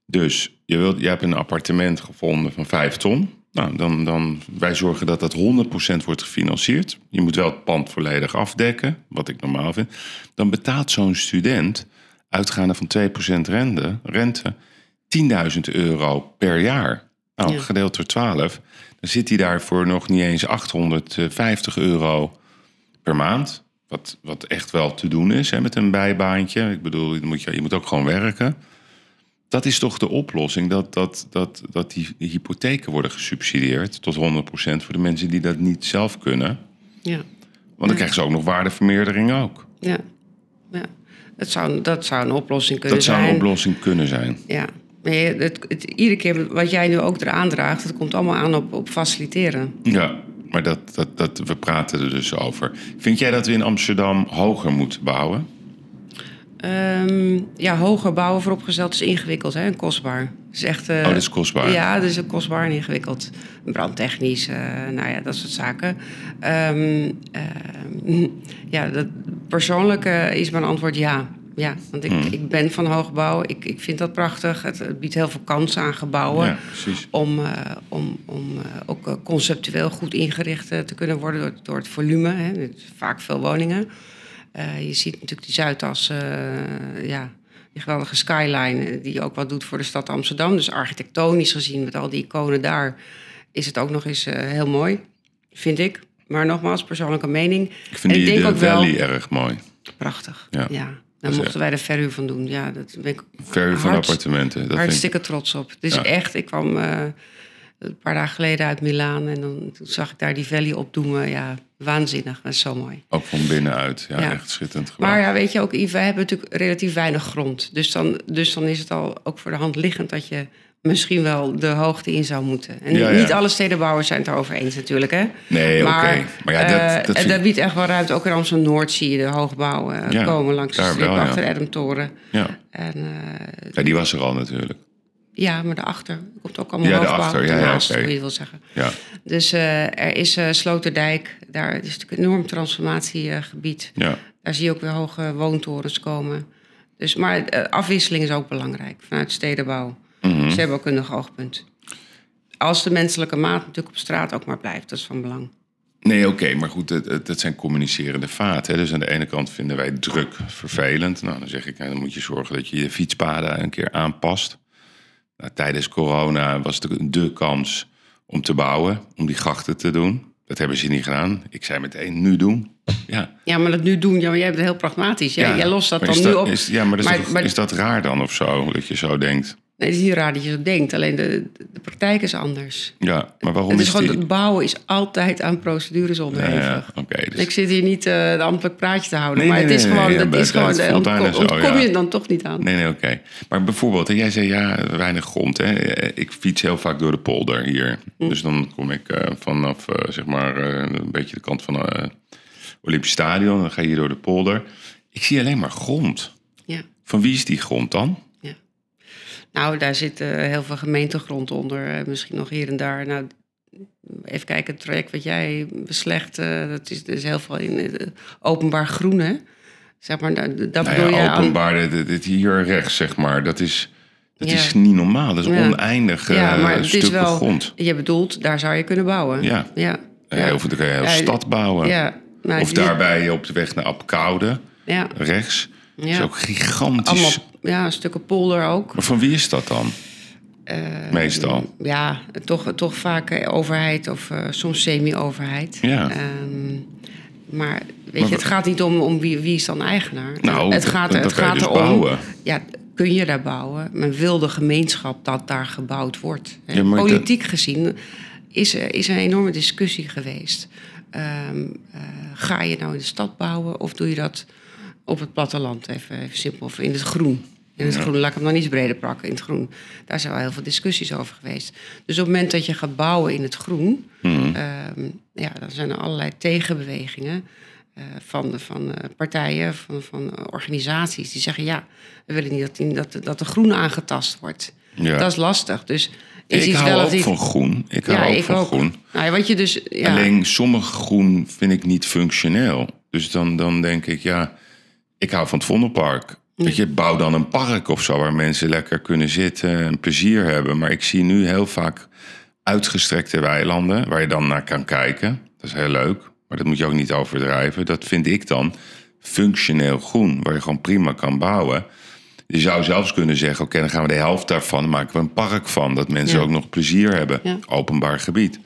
Speaker 1: Dus je, wilt, je hebt een appartement gevonden van 5 ton. Nou, dan, dan wij zorgen dat dat 100% wordt gefinancierd. Je moet wel het pand volledig afdekken, wat ik normaal vind. Dan betaalt zo'n student, uitgaande van 2% rente, rente 10.000 euro per jaar. Nou,
Speaker 2: Ja.
Speaker 1: gedeeld door 12, dan zit hij daarvoor nog niet eens 850 euro per maand. Wat, wat echt wel te doen is hè, met een bijbaantje. Ik bedoel, je moet, je, je moet ook gewoon werken. Dat is toch de oplossing, dat, dat, dat, dat die hypotheken worden gesubsidieerd tot 100% voor de mensen die dat niet zelf kunnen.
Speaker 2: Ja,
Speaker 1: Want dan krijgen ze ook nog waardevermeerdering ook.
Speaker 2: ja, ja. Dat, zou, dat zou een oplossing kunnen
Speaker 1: Dat zou
Speaker 2: zijn.
Speaker 1: een oplossing kunnen zijn.
Speaker 2: Ja, je- het, het, iedere keer wat jij nu ook eraan draagt, het komt allemaal aan op, op faciliteren.
Speaker 1: Ja, maar dat, dat, dat, we praten er dus over. Vind jij dat we in Amsterdam hoger moeten bouwen?
Speaker 2: Ehm, ja, hoger bouwen vooropgesteld is ingewikkeld hè, en kostbaar. Is echt, eh,
Speaker 1: Oh, dat is kostbaar.
Speaker 2: Ja, dat is kostbaar en ingewikkeld. Brandtechnisch, eh, nou ja, dat soort zaken. Ehm, ehm, (laughs) ja, dat, persoonlijk is mijn antwoord ja. Ja, want ik,
Speaker 1: Hmm.
Speaker 2: ik ben van hoogbouw. Ik, ik vind dat prachtig. Het, het biedt heel veel kansen aan gebouwen.
Speaker 1: Ja, precies.
Speaker 2: Om, eh, om, om eh, ook eh, conceptueel goed ingericht eh, te kunnen worden door, door het volume. Hè. Vaak veel woningen. Eh, je ziet natuurlijk die Zuidas, eh, ja, die geweldige skyline, eh, die ook wat doet voor de stad Amsterdam. Dus architectonisch gezien, met al die iconen daar, is het ook nog eens eh, heel mooi, vind ik. Maar nogmaals, persoonlijke mening.
Speaker 1: Ik vind
Speaker 2: En
Speaker 1: die
Speaker 2: ik denk
Speaker 1: de
Speaker 2: ook wel-
Speaker 1: Valley erg mooi.
Speaker 2: Prachtig.
Speaker 1: Ja.
Speaker 2: Ja. Daar
Speaker 1: is
Speaker 2: mochten wij de verhuur van doen. Ja, dat ben ik
Speaker 1: Verhuur van appartementen. Dat vind ik,
Speaker 2: hartstikke trots op. Het is
Speaker 1: Ja.
Speaker 2: echt, ik kwam eh, een paar dagen geleden uit Milaan en dan, toen zag ik daar die valley opdoemen. Ja, waanzinnig. Dat is zo mooi.
Speaker 1: ook van binnenuit. Ja,
Speaker 2: Ja.
Speaker 1: echt schitterend gebouw.
Speaker 2: Maar ja, weet je ook, Yves, wij hebben natuurlijk relatief weinig grond. Dus dan, dus dan is het al ook voor de hand liggend dat je misschien wel de hoogte in zou moeten. En
Speaker 1: Ja, ja.
Speaker 2: niet alle stedenbouwers zijn het erover eens natuurlijk, hè?
Speaker 1: Nee, oké.
Speaker 2: Maar,
Speaker 1: Maar ja, dat-
Speaker 2: eh,
Speaker 1: dat
Speaker 2: en
Speaker 1: vind-
Speaker 2: dat biedt echt wel ruimte. Ook in Amsterdam-Noord zie je de hoogbouw eh,
Speaker 1: Ja,
Speaker 2: komen langs de strip
Speaker 1: wel,
Speaker 2: achter
Speaker 1: ja.
Speaker 2: En eh,
Speaker 1: ja, die was er al natuurlijk.
Speaker 2: ja, maar daarachter er komt ook allemaal
Speaker 1: Ja,
Speaker 2: hoogbouw.
Speaker 1: daarachter, ja, ja,
Speaker 2: hoe je het wil zeggen.
Speaker 1: Ja.
Speaker 2: Dus er is Sloterdijk. Daar is natuurlijk een enorm transformatiegebied.
Speaker 1: Ja.
Speaker 2: Daar zie je ook weer hoge woontorens komen. Dus, maar afwisseling is ook belangrijk vanuit stedenbouw.
Speaker 1: Mhm.
Speaker 2: Stedenbouwkundig oogpunt. Als de menselijke maat natuurlijk op straat ook maar blijft, dat is van belang.
Speaker 1: Nee, oké, maar goed, het zijn communicerende vaten. Dus aan de ene kant vinden wij druk vervelend. Nou, dan zeg ik, nou, dan moet je zorgen dat je je fietspaden een keer aanpast. Nou, tijdens corona was het de kans om te bouwen, om die grachten te doen. Dat hebben ze niet gedaan. Ik zei meteen, nu doen. Ja,
Speaker 2: Ja, maar dat nu doen, ja, maar jij bent heel pragmatisch. Jij,
Speaker 1: ja.
Speaker 2: jij lost dat dan nu op.
Speaker 1: Is, ja, maar, is,
Speaker 2: Maar-
Speaker 1: toch-
Speaker 2: maar-
Speaker 1: is dat raar dan of zo, dat je zo denkt?
Speaker 2: Nee, het is niet raar dat je zo denkt. Alleen de, de praktijk is anders.
Speaker 1: Ja, maar waarom
Speaker 2: Het is
Speaker 1: is,
Speaker 2: gewoon,
Speaker 1: die...
Speaker 2: het bouwen is altijd aan procedures
Speaker 1: Ja,
Speaker 2: onderhevig.
Speaker 1: ja, oké. dus...
Speaker 2: Ik zit hier niet eh een ambtelijk praatje te houden.
Speaker 1: Nee,
Speaker 2: maar
Speaker 1: nee,
Speaker 2: het is gewoon, dat is gewoon
Speaker 1: het
Speaker 2: eh, ontkom,
Speaker 1: zo,
Speaker 2: ontkom
Speaker 1: ja.
Speaker 2: je dan toch niet aan.
Speaker 1: Nee, nee, oké. Maar bijvoorbeeld, hè, jij zei ja, weinig grond. Hè. Ik fiets heel vaak door de polder hier.
Speaker 2: Hm.
Speaker 1: Dus dan kom ik eh, vanaf, eh, zeg maar, eh, een beetje de kant van het Olympisch Stadion. Dan ga je hier door de polder. Ik zie alleen maar grond.
Speaker 2: Ja,
Speaker 1: Van wie is die grond dan?
Speaker 2: Nou, daar zit eh, heel veel gemeentegrond onder. eh, misschien nog hier en daar. Nou, even kijken, het traject wat jij beslecht, eh, dat is, is heel veel in openbaar groen, hè? Zeg maar, daar, daar
Speaker 1: Nou
Speaker 2: bedoel je
Speaker 1: ja,
Speaker 2: aan...
Speaker 1: openbaar, dit, dit hier rechts, zeg maar. Dat is, dat
Speaker 2: Ja.
Speaker 1: is niet normaal. Dat is
Speaker 2: Ja.
Speaker 1: oneindig
Speaker 2: Ja, maar het is wel...
Speaker 1: grond.
Speaker 2: Je bedoelt, daar zou je kunnen bouwen.
Speaker 1: Ja.
Speaker 2: Ja.
Speaker 1: Veel, dan kan je een stad bouwen.
Speaker 2: Ja. Nou,
Speaker 1: Of daarbij op de weg naar Apkoude,
Speaker 2: Ja.
Speaker 1: rechts. Dat is
Speaker 2: Ja.
Speaker 1: ook gigantisch.
Speaker 2: Allemaal ja, stukken polder ook.
Speaker 1: Maar van wie is dat dan?
Speaker 2: Eh,
Speaker 1: Meestal.
Speaker 2: Ja, toch, toch vaak eh, overheid of eh, soms semi-overheid.
Speaker 1: Ja.
Speaker 2: Ehm, maar weet
Speaker 1: Maar
Speaker 2: je, het gaat niet om, om wie, wie is dan eigenaar.
Speaker 1: Nou,
Speaker 2: het gaat,
Speaker 1: dat
Speaker 2: het gaat
Speaker 1: dus
Speaker 2: erom.
Speaker 1: bouwen.
Speaker 2: Ja, kun je daar bouwen? Men wil de gemeenschap dat daar gebouwd wordt.
Speaker 1: Ja, dat-
Speaker 2: Politiek gezien is er is een enorme discussie geweest. Ehm, eh, ga je nou in de stad bouwen of doe je dat op het platteland? Even, even simpel, of in het groen. In het groen, laat ik hem dan iets breder pakken, in het groen. Daar zijn wel heel veel discussies over geweest. Dus op het moment dat je gaat bouwen in het groen...
Speaker 1: Mhm.
Speaker 2: ehm, ja, dan zijn er allerlei tegenbewegingen eh, van, van eh, partijen, van, van organisaties... die zeggen, ja, we willen niet dat, die- dat, dat de groen aangetast wordt.
Speaker 1: Ja.
Speaker 2: Dat is lastig. Dus
Speaker 1: Ik hou ook van groen. Ik hou
Speaker 2: Ja,
Speaker 1: ook
Speaker 2: ik
Speaker 1: van
Speaker 2: ook.
Speaker 1: groen.
Speaker 2: Nou, ja, wat je dus... Ja,
Speaker 1: Alleen sommige groen vind ik niet functioneel. Dus dan, dan denk ik, ja, ik hou van het Vondelpark. Weet je, bouw dan een park of zo waar mensen lekker kunnen zitten en plezier hebben. Maar ik zie nu heel vaak uitgestrekte weilanden waar je dan naar kan kijken. Dat is heel leuk, maar dat moet je ook niet overdrijven. Dat vind ik dan functioneel groen, waar je gewoon prima kan bouwen. Je zou zelfs kunnen zeggen, oké, dan gaan we de helft daarvan maken we een park van. Dat mensen
Speaker 2: Ja.
Speaker 1: ook nog plezier hebben.
Speaker 2: Ja.
Speaker 1: Openbaar gebied.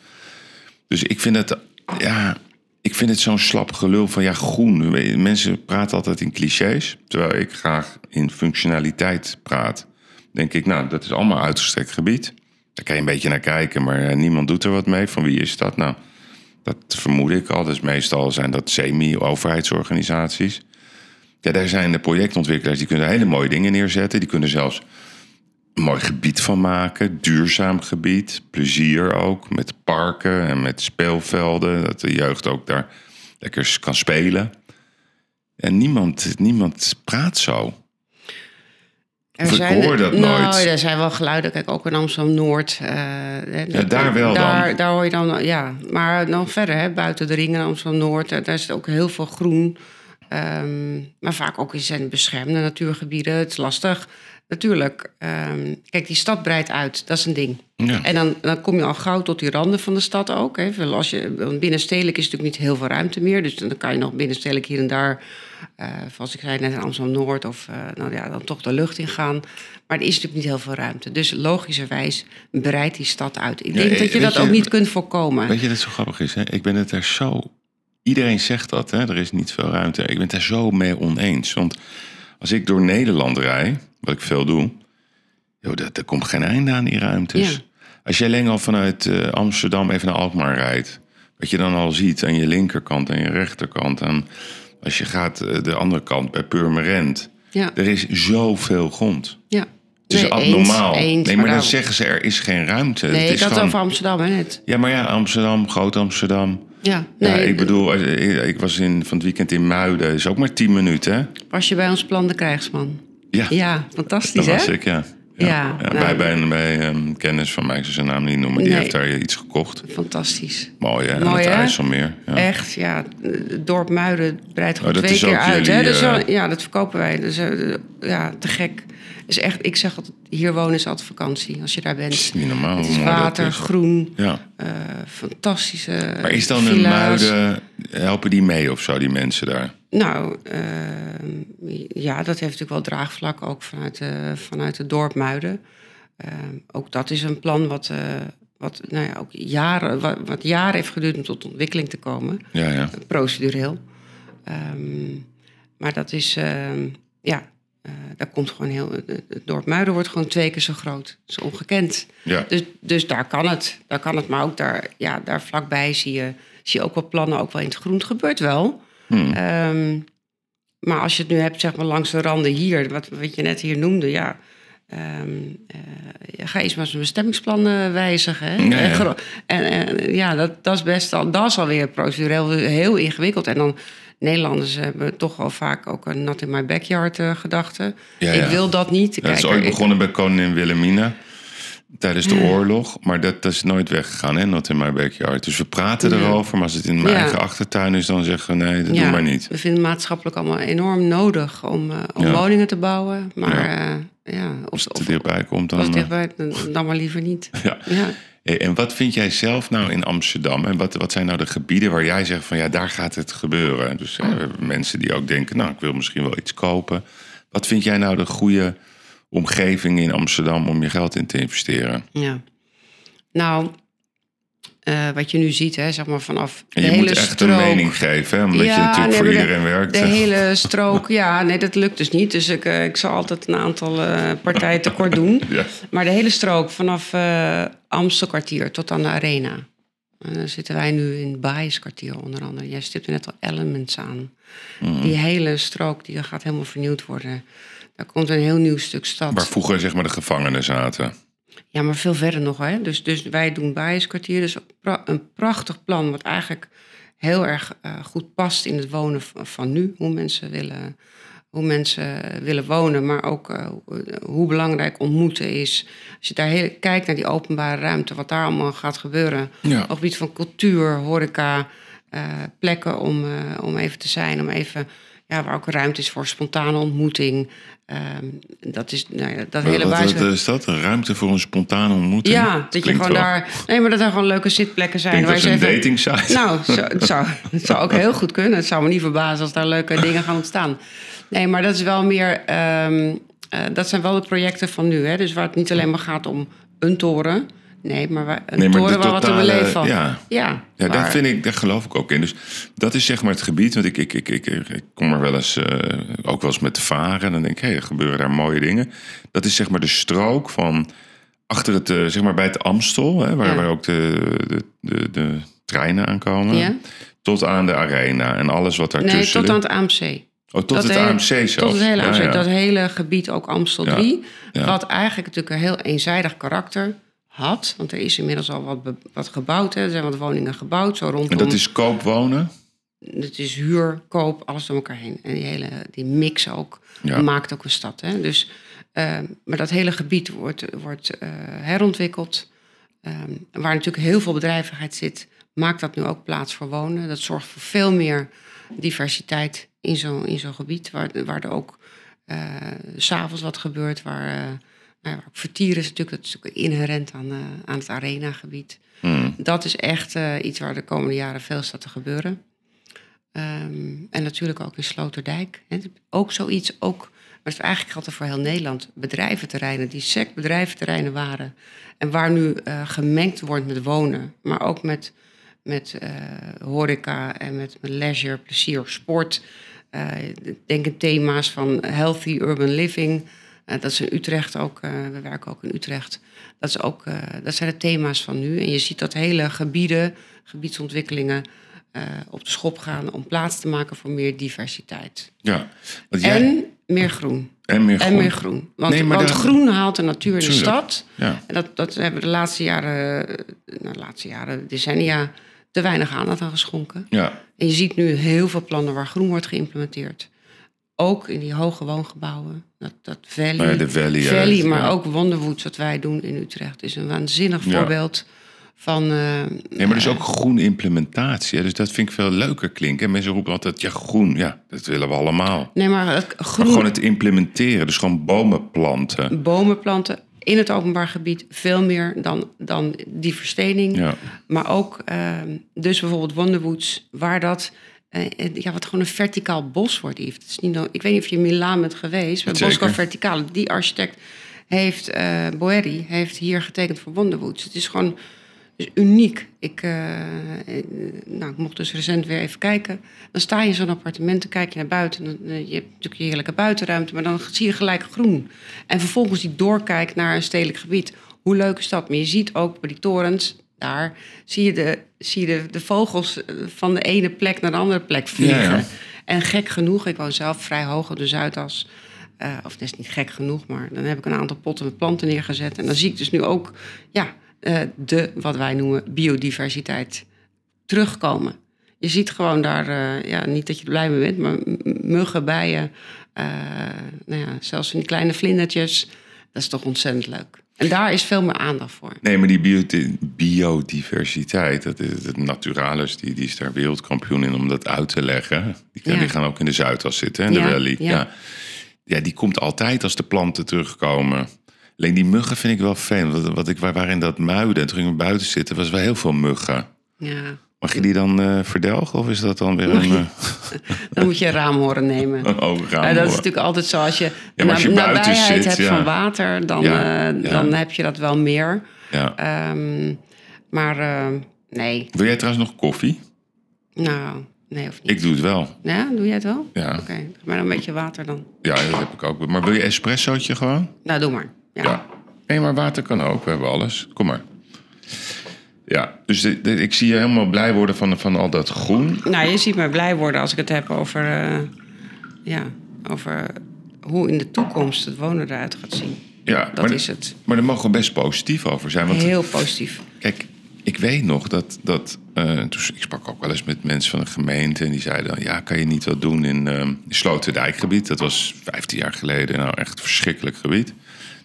Speaker 1: Dus ik vind het, ja, ik vind het zo'n slap gelul van ja, groen. Mensen praten altijd in clichés, terwijl ik graag in functionaliteit praat. Denk ik, nou, dat is allemaal uitgestrekt gebied. Daar kan je een beetje naar kijken, maar eh, niemand doet er wat mee. Van wie is dat? Nou, dat vermoed ik al. Dus meestal zijn dat semi-overheidsorganisaties. Ja, daar zijn de projectontwikkelaars die kunnen hele mooie dingen neerzetten. Die kunnen zelfs mooi gebied van maken. Duurzaam gebied. Plezier ook. Met parken en met speelvelden. Dat de jeugd ook daar lekker kan spelen. En niemand, niemand praat zo.
Speaker 2: Er
Speaker 1: Ik hoor dat
Speaker 2: nou,
Speaker 1: nooit.
Speaker 2: er zijn wel geluiden. Kijk, ook in Amsterdam-Noord. eh, dat-
Speaker 1: daar wel
Speaker 2: daar,
Speaker 1: dan.
Speaker 2: Daar hoor je dan, ja. Maar dan verder, hè, buiten de ringen Amsterdam-Noord... daar is ook heel veel groen. Ehm, maar vaak ook in zijn beschermde natuurgebieden. Het is lastig. Natuurlijk, ehm, kijk, die stad breidt uit. Dat is een ding.
Speaker 1: Ja.
Speaker 2: En dan, dan kom je al gauw tot die randen van de stad ook. Hè. Als je, binnenstedelijk is natuurlijk niet heel veel ruimte meer. Dus dan kan je nog binnenstedelijk hier en daar... eh, zoals ik zei net in Amsterdam-Noord... of eh, nou ja, dan toch de lucht in gaan. Maar er is natuurlijk niet heel veel ruimte. Dus logischerwijs breidt die stad uit. Ik denk
Speaker 1: eh,
Speaker 2: dat je dat
Speaker 1: je-
Speaker 2: ook niet kunt voorkomen.
Speaker 1: Weet je dat zo grappig is? Hè? Ik ben het er zo. Iedereen zegt dat, hè? er is niet veel ruimte. Ik ben het er zo mee oneens. Want als ik door Nederland rij, wat ik veel doe, joh, dat, er komt geen einde aan die ruimtes.
Speaker 2: Ja.
Speaker 1: Als jij alleen al vanuit eh, Amsterdam even naar Alkmaar rijdt, wat je dan al ziet aan je linkerkant en je rechterkant, en als je gaat eh, de andere kant bij Purmerend,
Speaker 2: Ja,
Speaker 1: er is zoveel grond.
Speaker 2: ja.
Speaker 1: Het is
Speaker 2: Nee,
Speaker 1: abnormaal.
Speaker 2: eens, eens,
Speaker 1: nee, maar dan zeggen ze er is geen ruimte.
Speaker 2: Nee,
Speaker 1: Het
Speaker 2: ik
Speaker 1: is gewoon-
Speaker 2: over Amsterdam, hè, net.
Speaker 1: Ja, maar ja, Amsterdam, Groot Amsterdam.
Speaker 2: Ja,
Speaker 1: Ja,
Speaker 2: nee,
Speaker 1: ik bedoel, ik was in, van het weekend in Muiden. is ook maar 10 minuten, hè?
Speaker 2: was je bij ons plan de krijgsman?
Speaker 1: Ja,
Speaker 2: Ja, fantastisch,
Speaker 1: dat
Speaker 2: hè?
Speaker 1: was ik, ja. Ja,
Speaker 2: nou.
Speaker 1: bij, bij een, bij een kennis van mij, ik zal zijn naam niet noemen, die
Speaker 2: Nee.
Speaker 1: heeft daar iets gekocht.
Speaker 2: Fantastisch.
Speaker 1: Mooi, hè?
Speaker 2: Mooi,
Speaker 1: het? IJsselmeer. Ja.
Speaker 2: Echt, ja. Het dorp Muiden breidt gewoon
Speaker 1: Oh, dat
Speaker 2: twee keer uit.
Speaker 1: jullie,
Speaker 2: hè? Dus ja, dat verkopen wij. Dus ja, te gek. Is echt, ik zeg altijd, hier wonen is altijd vakantie. Als je daar
Speaker 1: Het
Speaker 2: bent.
Speaker 1: is niet normaal
Speaker 2: Het is water,
Speaker 1: is.
Speaker 2: groen,
Speaker 1: Ja.
Speaker 2: eh, fantastische
Speaker 1: Maar is dan een
Speaker 2: villa's.
Speaker 1: Muiden, helpen die mee of zo, die mensen daar?
Speaker 2: Nou, eh, ja, dat heeft natuurlijk wel draagvlak ook vanuit, vanuit het dorp Muiden. Eh, ook dat is een plan wat, eh, wat, nou ja, ook jaren, wat, wat jaren heeft geduurd om tot ontwikkeling te komen.
Speaker 1: Ja, ja.
Speaker 2: procedureel. Ehm, maar dat is, ehm, ja, eh daar komt gewoon heel. Het het dorp Muiden wordt gewoon twee keer zo groot. Dat is ongekend.
Speaker 1: ja.
Speaker 2: Dus, dus daar kan het. Daar kan het, maar ook daar, ja, daar vlakbij zie je, zie je ook wel plannen, ook wel in het groen. Het gebeurt wel.
Speaker 1: Hmm.
Speaker 2: Ehm, maar als je het nu hebt, zeg maar, langs de randen hier, wat, wat je net hier noemde, ja. ehm, eh, ga eens maar zijn bestemmingsplan eh, wijzigen. Hè?
Speaker 1: Ja, ja.
Speaker 2: En, en, ja, dat, dat is best al, dat is alweer procedureel heel ingewikkeld. En dan Nederlanders hebben toch wel vaak ook een not in my backyard eh, gedachte.
Speaker 1: Ja.
Speaker 2: Ik wil dat niet.
Speaker 1: Dat is
Speaker 2: Kijk,
Speaker 1: ooit
Speaker 2: ik-
Speaker 1: begonnen bij koningin Wilhelmina tijdens de oorlog. Maar dat, dat is nooit weggegaan, hè? Not in my backyard. Dus we praten erover, maar als het in mijn
Speaker 2: Ja.
Speaker 1: eigen achtertuin is... dan zeggen we nee, dat doen we niet.
Speaker 2: We vinden maatschappelijk allemaal enorm nodig om, eh, om woningen te bouwen. Maar
Speaker 1: Ja.
Speaker 2: ja, ja of,
Speaker 1: Als het
Speaker 2: of,
Speaker 1: dichtbij komt, dan... eh,
Speaker 2: dichtbij, dan, dan maar liever niet. (laughs)
Speaker 1: ja. Hey, En wat vind jij zelf nou in Amsterdam? En wat, wat zijn nou de gebieden waar jij zegt van ja, daar gaat het gebeuren? Dus hebben mensen die ook denken, nou, ik wil misschien wel iets kopen. Wat vind jij nou de goede omgeving in Amsterdam om je geld in te investeren?
Speaker 2: Ja. Nou, eh, wat je nu ziet, hè, zeg maar vanaf de
Speaker 1: En je
Speaker 2: hele
Speaker 1: moet echt
Speaker 2: strook.
Speaker 1: een mening geven, hè? omdat je natuurlijk
Speaker 2: nee,
Speaker 1: voor
Speaker 2: de-
Speaker 1: iedereen werkt.
Speaker 2: De hele strook, ja, nee, dat lukt dus niet. Dus ik, eh, ik zal altijd een aantal eh, partijen (laughs) tekort doen.
Speaker 1: Ja.
Speaker 2: Maar de hele strook vanaf Amstelkwartier tot aan de Arena. En dan zitten wij nu in het Baaiskwartier onder andere. Jij stipte net al Elements aan.
Speaker 1: Mhm.
Speaker 2: Die hele strook die gaat helemaal vernieuwd worden. Daar komt een heel nieuw stuk stad.
Speaker 1: Waar vroeger zeg maar de gevangenen zaten.
Speaker 2: Ja, maar veel verder nog. Hè? Dus, dus wij doen Bijenskwartier. Dus een prachtig plan wat eigenlijk heel erg eh, goed past in het wonen van, nu. Hoe mensen willen hoe mensen willen wonen, maar ook eh, hoe belangrijk ontmoeten is. Als je daar heel, kijkt naar die openbare ruimte, wat daar allemaal gaat gebeuren.
Speaker 1: Ja.
Speaker 2: Op het gebied van cultuur, horeca, eh, plekken om, eh, om even te zijn, om even, ja, waar ook ruimte is voor spontane ontmoeting. Ehm, dat is nou ja, dat hele
Speaker 1: Wat,
Speaker 2: buis.
Speaker 1: wat is dat? Een ruimte voor een spontane ontmoeting?
Speaker 2: Ja, dat je gewoon
Speaker 1: wel-
Speaker 2: daar. Nee, maar dat er gewoon leuke zitplekken zijn. Waar
Speaker 1: als
Speaker 2: je
Speaker 1: een
Speaker 2: even-
Speaker 1: dating site.
Speaker 2: Nou, zo, het, zou, het zou ook heel goed kunnen. Het zou me niet verbazen als daar leuke dingen gaan ontstaan. Nee, maar dat is wel meer. ehm, eh, dat zijn wel de projecten van nu. Hè? Dus waar het niet alleen maar gaat om een toren. Nee, maar waar, een
Speaker 1: Nee, maar de
Speaker 2: toren waar wat te
Speaker 1: totale-
Speaker 2: beleven van.
Speaker 1: ja.
Speaker 2: ja,
Speaker 1: Ja, daar, vind ik, daar geloof ik ook in. Dus dat is zeg maar het gebied. Want ik, ik, ik, ik, ik kom er wel eens, eh, ook wel eens met varen. En dan denk ik, hé, er gebeuren daar mooie dingen. Dat is zeg maar de strook van achter het, eh, zeg maar bij het Amstel. Hè, waar,
Speaker 2: Ja.
Speaker 1: waar ook de, de, de, de treinen aankomen.
Speaker 2: Ja.
Speaker 1: Tot aan de arena en alles wat
Speaker 2: Nee,
Speaker 1: daartussen
Speaker 2: tot aan het AMC.
Speaker 1: Oh, tot
Speaker 2: Dat
Speaker 1: het
Speaker 2: hele-
Speaker 1: AMC zelfs.
Speaker 2: Tot het hele AMC.
Speaker 1: ja.
Speaker 2: Dat hele gebied, ook Amstel
Speaker 1: Ja.
Speaker 2: 3.
Speaker 1: Ja.
Speaker 2: Wat eigenlijk natuurlijk een heel eenzijdig karakter had. Want er is inmiddels al wat, wat gebouwd. Hè. Er zijn wat woningen gebouwd. Zo rondom.
Speaker 1: En dat is koopwonen?
Speaker 2: Het is huur, koop, alles door elkaar heen. En die hele die mix ook
Speaker 1: Ja.
Speaker 2: maakt ook een stad. Hè? Dus, ehm, maar dat hele gebied wordt, wordt eh, herontwikkeld. Ehm, waar natuurlijk heel veel bedrijvigheid zit, maakt dat nu ook plaats voor wonen. Dat zorgt voor veel meer diversiteit in zo'n in zo'n gebied. Waar, waar er ook eh, s s'avonds wat gebeurt. Waar, eh nou ja, waar ook vertier is natuurlijk, dat is natuurlijk inherent aan, eh, aan het arenagebied.
Speaker 1: Hmm.
Speaker 2: Dat is echt eh, iets waar de komende jaren veel staat te gebeuren. Ehm, en natuurlijk ook in Sloterdijk. Hè. Ook zoiets, ook, maar het is eigenlijk geldt er voor heel Nederland. Bedrijventerreinen, die sec bedrijventerreinen waren. En waar nu eh, gemengd wordt met wonen. Maar ook met, met horeca en met, met leisure, plezier, sport. Denk in thema's van healthy urban living. Eh, dat is in Utrecht ook, eh, we werken ook in Utrecht. Dat, is ook, eh, dat zijn de thema's van nu. En je ziet dat hele gebieden, gebiedsontwikkelingen op de schop gaan om plaats te maken voor meer diversiteit.
Speaker 1: Ja. Want jij-
Speaker 2: En meer groen.
Speaker 1: en meer
Speaker 2: En
Speaker 1: groen.
Speaker 2: meer groen. Want,
Speaker 1: Nee,
Speaker 2: groen haalt de natuur in de stad.
Speaker 1: Ja.
Speaker 2: En dat, dat hebben we de laatste jaren, nou, de laatste jaren, decennia, te weinig aandacht aan geschonken.
Speaker 1: Ja.
Speaker 2: En je ziet nu heel veel plannen waar groen wordt geïmplementeerd. Ook in die hoge woongebouwen. Dat, dat Valley.
Speaker 1: Nou ja, de Valley, ja,
Speaker 2: maar
Speaker 1: ja.
Speaker 2: ook Wonderwoods, wat wij doen in Utrecht, is een waanzinnig voorbeeld van. eh,
Speaker 1: Nee, maar dus ook groen implementatie. Hè? Dus dat vind ik veel leuker klinken. En mensen roepen altijd, ja, groen, ja, dat willen we allemaal.
Speaker 2: Nee, maar het
Speaker 1: Maar
Speaker 2: groen,
Speaker 1: gewoon het implementeren, dus gewoon bomen planten.
Speaker 2: bomen planten in het openbaar gebied veel meer dan, dan die verstening.
Speaker 1: Ja.
Speaker 2: Maar ook, ehm, dus bijvoorbeeld Wonderwoods, waar dat, eh, eh, ja, wat gewoon een verticaal bos wordt. Het is niet, ik weet niet of je in Milaan bent geweest, maar. Bosco Verticale, die architect heeft, eh Boeri, heeft hier getekend voor Wonderwoods. Het is gewoon dus uniek. Ik, eh, eh, nou, ik mocht dus recent weer even kijken. Dan sta je in zo'n appartement, dan kijk je naar buiten. Dan, eh, je hebt natuurlijk je heerlijke buitenruimte, maar dan zie je gelijk groen. En vervolgens die doorkijk naar een stedelijk gebied. Hoe leuk is dat? Maar je ziet ook bij die torens, daar zie je de, zie je de, de vogels eh, van de ene plek naar de andere plek vliegen.
Speaker 1: Ja, ja.
Speaker 2: En gek genoeg, ik woon zelf vrij hoog op de Zuidas. Eh, of dat is niet gek genoeg, maar dan heb ik een aantal potten met planten neergezet. En dan zie ik dus nu ook ja, eh, de, wat wij noemen, biodiversiteit terugkomen. Je ziet gewoon daar, ja, niet dat je er blij mee bent, maar muggen, bijen, nou ja, zelfs van die kleine vlindertjes. Dat is toch ontzettend leuk. En daar is veel meer aandacht voor.
Speaker 1: Nee, maar die bio- biodiversiteit, dat is, het Naturalis, die, die is daar wereldkampioen in om dat uit te leggen. Die,
Speaker 2: Ja.
Speaker 1: die gaan ook in de Zuidas zitten, en de
Speaker 2: Ja,
Speaker 1: Valley. Ja.
Speaker 2: ja.
Speaker 1: Ja. die komt altijd als de planten terugkomen. Alleen die muggen vind ik wel fijn. Wat, wat ik, waar- waarin dat muiden, en toen gingen we buiten zitten, was wel heel veel muggen.
Speaker 2: Ja,
Speaker 1: Mag je die dan eh verdelgen of is dat dan weer een, eh, (laughs)
Speaker 2: dan moet je een raamhoren nemen. (laughs) Ja, dat is natuurlijk altijd zo. Als je,
Speaker 1: Ja, maar als je
Speaker 2: nabijheid
Speaker 1: zit,
Speaker 2: hebt
Speaker 1: ja.
Speaker 2: van water, dan,
Speaker 1: Ja,
Speaker 2: eh, dan heb je dat wel meer.
Speaker 1: Ja.
Speaker 2: Ehm, maar nee,
Speaker 1: Wil jij trouwens nog koffie?
Speaker 2: nou, nee of niet.
Speaker 1: Ik doe het wel.
Speaker 2: Ja, doe jij het wel?
Speaker 1: Ja.
Speaker 2: Oké, maar een beetje water dan.
Speaker 1: Ja, dat heb ik ook. Maar wil je espressootje gewoon?
Speaker 2: Nou, doe maar. Ja.
Speaker 1: Ja. Nee, maar water kan ook. We hebben alles. Kom maar. Ja, dus de- de- ik zie je helemaal blij worden van, van al dat groen.
Speaker 2: Nou, je ziet me blij worden als ik het heb over, eh, ja, over hoe in de toekomst het wonen eruit gaat zien.
Speaker 1: Ja,
Speaker 2: Dat
Speaker 1: maar,
Speaker 2: is het.
Speaker 1: Maar daar mogen we best positief over zijn. Want
Speaker 2: Heel positief.
Speaker 1: kijk, ik weet nog dat, dat uh, toen, ik sprak ook wel eens met mensen van de gemeente en die zeiden dan, ja, kan je niet wat doen in, uh, Sloterdijkgebied? Dat was 15 jaar geleden, nou echt een verschrikkelijk gebied.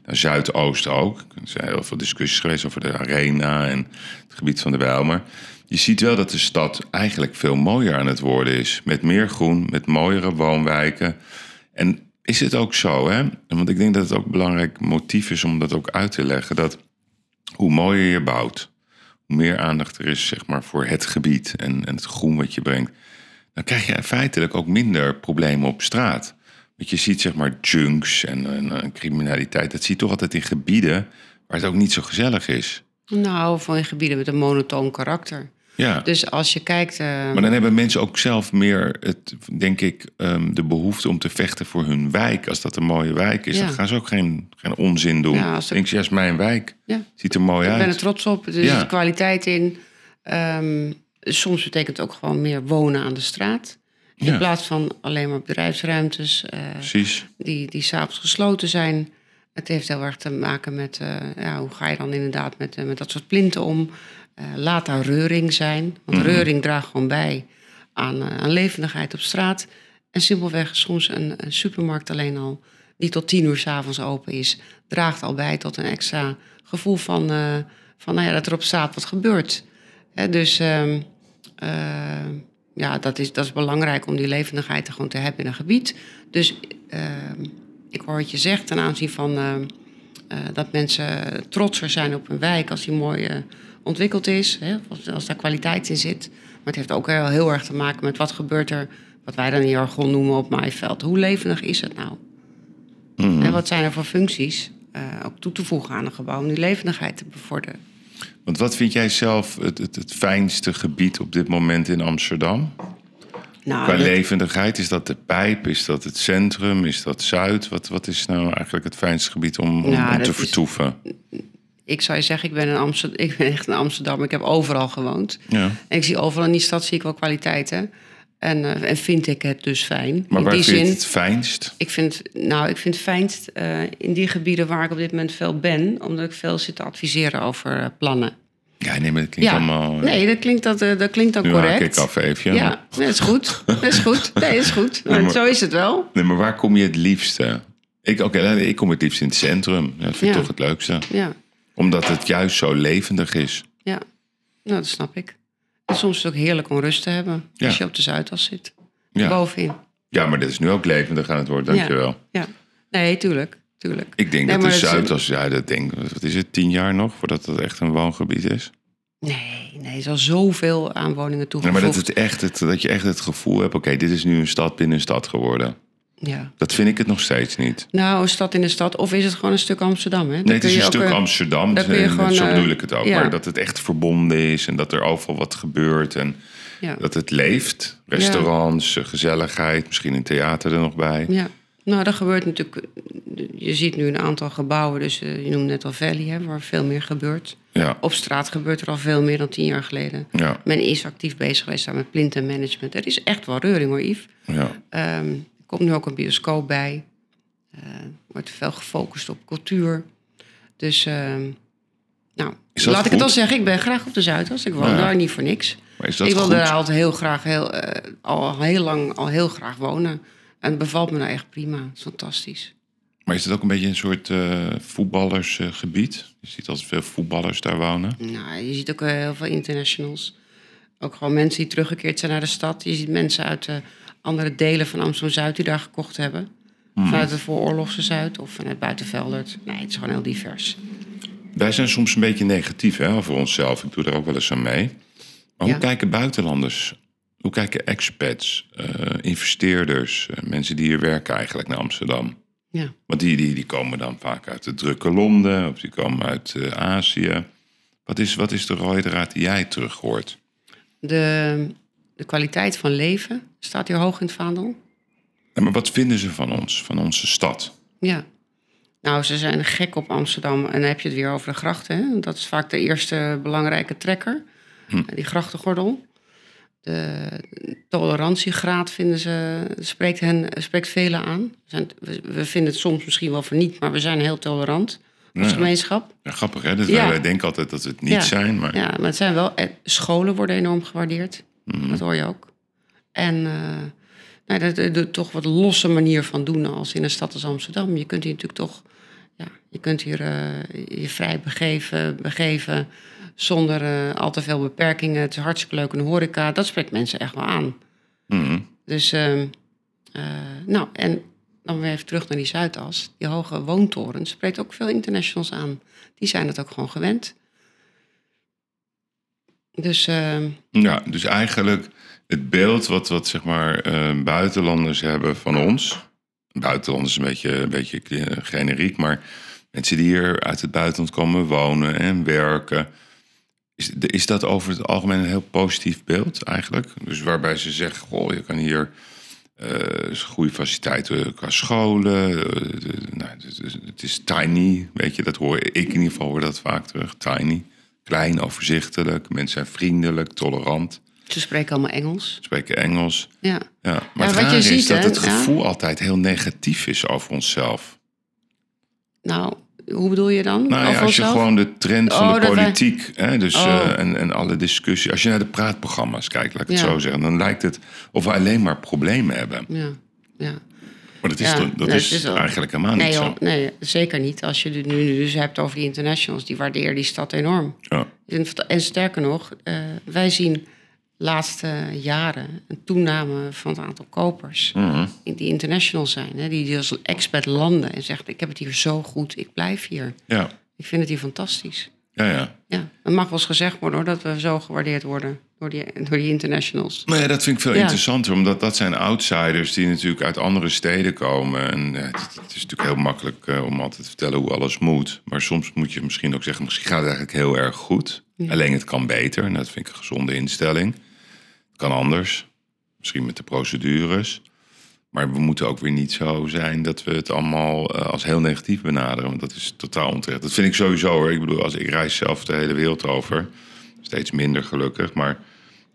Speaker 1: Zuidoosten ook. Er zijn heel veel discussies geweest over de arena en het gebied van de Bijlmer. Je ziet wel dat de stad eigenlijk veel mooier aan het worden is. Met meer groen, met mooiere woonwijken. En is het ook zo, hè? Want ik denk dat het ook een belangrijk motief is om dat ook uit te leggen. Dat hoe mooier je bouwt, hoe meer aandacht er is zeg maar, voor het gebied en, en het groen wat je brengt, dan krijg je feitelijk ook minder problemen op straat. Want je ziet zeg maar junks en, en, criminaliteit, dat zie je toch altijd in gebieden waar het ook niet zo gezellig is.
Speaker 2: Nou, van in gebieden met een monotoon karakter. Ja. Dus als je kijkt. Uh...
Speaker 1: Maar dan hebben mensen ook zelf meer, het, denk ik, um, de behoefte om te vechten voor hun wijk. Als dat een mooie wijk is, dan gaan ze ook geen, geen onzin doen. Ja, als Denk je, is mijn wijk. Ja. Ziet er mooi uit.
Speaker 2: Ik ben er trots op. Er is kwaliteit in. Um, soms betekent het ook gewoon meer wonen aan de straat. In plaats van alleen maar bedrijfsruimtes. Uh. Die, die s'avonds gesloten zijn. Het heeft heel erg te maken met uh, ja, hoe ga je dan inderdaad met, met dat soort plinten om. Laat daar reuring zijn. Want mhm. reuring draagt gewoon bij aan, aan levendigheid op straat. En simpelweg soms een, een, supermarkt alleen al, die tot tien uur s'avonds open is, draagt al bij tot een extra gevoel van, van nou ja, dat er op straat wat gebeurt. Hè, dus ehm, ja, dat is, dat is belangrijk om die levendigheid er gewoon te hebben in een gebied. Dus ehm, ik hoor wat je zegt ten aanzien van dat mensen trotser zijn op hun wijk als die mooie ontwikkeld is, hè, als, daar kwaliteit in zit. Maar het heeft ook heel, heel erg te maken met wat gebeurt er, wat wij dan in jargon noemen op maaiveld. Hoe levendig is het nou? Mhm. En wat zijn er voor functies uh, ook toe te voegen aan een gebouw om die levendigheid te bevorderen?
Speaker 1: Want wat vind jij zelf het, het, het fijnste gebied op dit moment in Amsterdam? Nou, Qua levendigheid, is dat de pijp? Is dat het centrum? Is dat Zuid? Wat, wat is nou eigenlijk het fijnste gebied om, om, nou, te vertoeven?
Speaker 2: ik zou je zeggen, ik ben, een Amsterdam, (laughs) ik ben echt een Amsterdam. Ik heb overal gewoond. Ja. En ik zie overal in die stad zie ik wel kwaliteiten. En, uh, en vind ik het dus fijn.
Speaker 1: Maar in waar die vind je het fijnst?
Speaker 2: Ik vind, nou, ik vind het fijnst uh, in die gebieden waar ik op dit moment veel ben. Omdat ik veel zit te adviseren over uh, plannen.
Speaker 1: Ja, nee, maar dat klinkt allemaal...
Speaker 2: Nee, dat klinkt, dat, dat klinkt ook nu correct.
Speaker 1: ik af even.
Speaker 2: Ja, dat is goed. Dat is goed. Nee, dat is goed. maar, zo is het wel.
Speaker 1: Nee, maar waar kom je het liefste? Ik, Oké, ik kom het liefst in het centrum. Dat vind ik toch het leukste. Ja omdat het juist zo levendig is.
Speaker 2: Ja, nou, dat snap ik. En soms is het ook heerlijk om rust te hebben als je op de Zuidas zit. Ja. Bovenin.
Speaker 1: Ja, maar dit is nu ook levendig aan het worden, dankjewel.
Speaker 2: Ja, ja. nee, tuurlijk. tuurlijk.
Speaker 1: Ik denk dat de Zuidas, ja, dat denk, wat is het, tien jaar nog voordat het echt een woongebied is?
Speaker 2: Nee, nee, er is al zoveel aan woningen toegevoegd.
Speaker 1: maar dat, het echt het, dat je echt het gevoel hebt, oké, dit is nu een stad binnen een stad geworden. Ja. Dat vind ik het nog steeds niet.
Speaker 2: Nou, een stad in de stad. Of is het gewoon een stuk Amsterdam? Hè?
Speaker 1: nee, het is een stuk eh, Amsterdam. Daar kun je gewoon, zo bedoel ik het ook. Maar dat het echt verbonden is en dat er overal wat gebeurt. En ja. dat het leeft. Restaurants, gezelligheid, misschien een theater er nog bij.
Speaker 2: Ja. Nou, dat gebeurt natuurlijk. Je ziet nu een aantal gebouwen. Dus eh, je noemt net al Valley, hè, waar veel meer gebeurt. Ja. Op straat gebeurt er al veel meer dan tien jaar geleden. Ja. Men is actief bezig geweest daar met plinten management. Er is echt wel reuring hoor, Yves. Ja. Ehm, komt nu ook een bioscoop bij. Uh, wordt veel gefocust op cultuur. Dus, uh, nou, laat ik het al zeggen. Ik ben graag op de Zuidas. Ik woon daar niet voor niks. Maar is dat ik wil daar altijd heel graag, heel, uh, al heel lang, al heel graag wonen. En het bevalt me nou echt prima. Het is fantastisch.
Speaker 1: Maar is het ook een beetje een soort uh, voetballersgebied? je ziet altijd veel voetballers daar wonen.
Speaker 2: Nou, je ziet ook heel veel internationals. Ook gewoon mensen die teruggekeerd zijn naar de stad. Je ziet mensen uit andere delen van Amsterdam-Zuid die daar gekocht hebben. Hmm. Vanuit het vooroorlogse Zuid of vanuit Buitenveldert. Nee, het is gewoon heel divers.
Speaker 1: Wij zijn soms een beetje negatief hè, voor onszelf. Ik doe daar ook wel eens aan mee. Maar hoe kijken buitenlanders, hoe kijken expats, uh, investeerders, uh, mensen die hier werken eigenlijk naar Amsterdam? Ja. Want die, die, die komen dan vaak uit het drukke Londen of die komen uit uh, Azië. Wat is, wat is de rode draad die jij terug hoort?
Speaker 2: De de kwaliteit van leven staat hier hoog in het vaandel.
Speaker 1: Ja, maar wat vinden ze van ons, van onze stad?
Speaker 2: Ja, nou, ze zijn gek op Amsterdam. En dan heb je het weer over de grachten. Hè? Dat is vaak de eerste belangrijke trekker. Hm. Die grachtengordel. De tolerantiegraad vinden ze, spreekt, hen, spreekt velen aan. We, vinden het soms misschien wel verniet, maar we zijn heel tolerant. als gemeenschap.
Speaker 1: Ja, grappig hè?
Speaker 2: Ja.
Speaker 1: wij, denken altijd dat we het niet
Speaker 2: Ja.
Speaker 1: zijn, maar
Speaker 2: Ja, maar het zijn wel... eh, Scholen worden enorm gewaardeerd.
Speaker 1: Mhm.
Speaker 2: Dat hoor je ook. En eh, nou, dat, de, de toch wat losse manier van doen als in een stad als Amsterdam. Je kunt hier natuurlijk toch... Ja, je kunt hier eh, je vrij begeven, begeven zonder eh, al te veel beperkingen. Het is hartstikke leuk in de horeca. Dat spreekt mensen echt wel aan.
Speaker 1: Mhm.
Speaker 2: Dus, ehm, eh, nou, en dan weer even terug naar die Zuidas. Die hoge woontorens spreekt ook veel internationals aan. Die zijn het ook gewoon gewend. Dus, ehm,
Speaker 1: Ja, dus eigenlijk het beeld wat, wat zeg maar eh, buitenlanders hebben van ons. Buitenlanders is een beetje, een beetje generiek, maar mensen die hier uit het buitenland komen wonen en werken. Is, is dat over het algemeen een heel positief beeld eigenlijk? Dus waarbij ze zeggen, goh, je kan hier eh, goede faciliteiten qua scholen. eh, nou, het, is, het is tiny, weet je, dat hoor ik in ieder geval hoor dat vaak terug. Tiny, klein, overzichtelijk. Mensen zijn vriendelijk, tolerant,
Speaker 2: ze spreken allemaal Engels.
Speaker 1: spreken Engels.
Speaker 2: Ja.
Speaker 1: Ja, maar
Speaker 2: Ja,
Speaker 1: het
Speaker 2: wat je
Speaker 1: is
Speaker 2: ziet,
Speaker 1: dat het
Speaker 2: ja.
Speaker 1: gevoel altijd heel negatief is over onszelf.
Speaker 2: Nou, hoe bedoel je dan?
Speaker 1: Nou ja, als je gewoon de trend van
Speaker 2: Oh,
Speaker 1: de
Speaker 2: wij-
Speaker 1: politiek hè, dus,
Speaker 2: Oh.
Speaker 1: eh, en, en alle discussie. Als je naar de praatprogramma's kijkt, laat ik het zo zeggen, dan lijkt het of we alleen maar problemen hebben.
Speaker 2: Ja, ja.
Speaker 1: Maar dat is,
Speaker 2: Ja,
Speaker 1: dat
Speaker 2: nee,
Speaker 1: is, eigenlijk helemaal
Speaker 2: Nee,
Speaker 1: niet zo.
Speaker 2: nee, zeker niet. Als je het nu dus hebt over die internationals, die waarderen die stad enorm.
Speaker 1: Ja.
Speaker 2: En sterker nog, eh, wij zien laatste jaren een toename van het aantal kopers.
Speaker 1: Mhm.
Speaker 2: Die international zijn, hè, die die als expat landen en zeggen: Ik heb het hier zo goed, ik blijf hier.
Speaker 1: Ja.
Speaker 2: Ik vind het hier fantastisch.
Speaker 1: Ja, ja.
Speaker 2: Ja, het mag wel eens gezegd worden hoor, dat we zo gewaardeerd worden door die, door die internationals.
Speaker 1: Nee, dat vind ik veel
Speaker 2: Ja.
Speaker 1: interessanter, omdat dat zijn outsiders die natuurlijk uit andere steden komen. En eh, het, het is natuurlijk heel makkelijk eh, om altijd te vertellen hoe alles moet. Maar soms moet je misschien ook zeggen, misschien gaat het eigenlijk heel erg goed. Alleen het kan beter. En dat vind ik een gezonde instelling. Het kan anders. Misschien met de procedures. Maar we moeten ook weer niet zo zijn dat we het allemaal eh, als heel negatief benaderen. Want dat is totaal onterecht. Dat vind ik sowieso hoor. Ik bedoel, als ik reis zelf de hele wereld over. Steeds minder gelukkig. Maar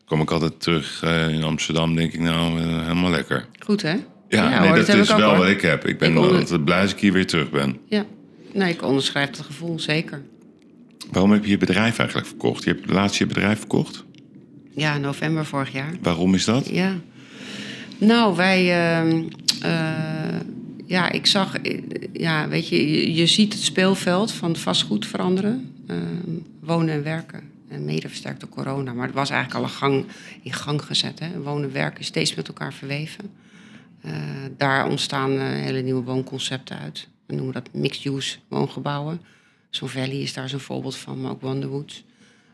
Speaker 1: kom ik altijd terug eh, in Amsterdam, denk ik nou, eh, helemaal lekker.
Speaker 2: Goed hè?
Speaker 1: Ja, nee,
Speaker 2: hoor,
Speaker 1: dat, is wel
Speaker 2: hoor.
Speaker 1: wat ik heb. Ik ben
Speaker 2: Ik onder-
Speaker 1: altijd blij als ik hier weer terug ben.
Speaker 2: Ja, nee, ik onderschrijf het gevoel, zeker.
Speaker 1: Waarom heb je je bedrijf eigenlijk verkocht? Je hebt laatst je bedrijf verkocht.
Speaker 2: Ja, november vorig jaar.
Speaker 1: Waarom is dat?
Speaker 2: Ja. Nou, wij. ehm, eh, ja, ik zag. Ja, weet je, je, je ziet het speelveld van vastgoed veranderen. Ehm, wonen en werken. En mede versterkt door corona. Maar het was eigenlijk al een gang, in gang gezet. Hè? Wonen en is steeds met elkaar verweven. Eh, daar ontstaan eh, hele nieuwe woonconcepten uit. We noemen dat mixed-use woongebouwen. Zo'n Valley is daar zo'n voorbeeld van, maar ook Wonderwoods.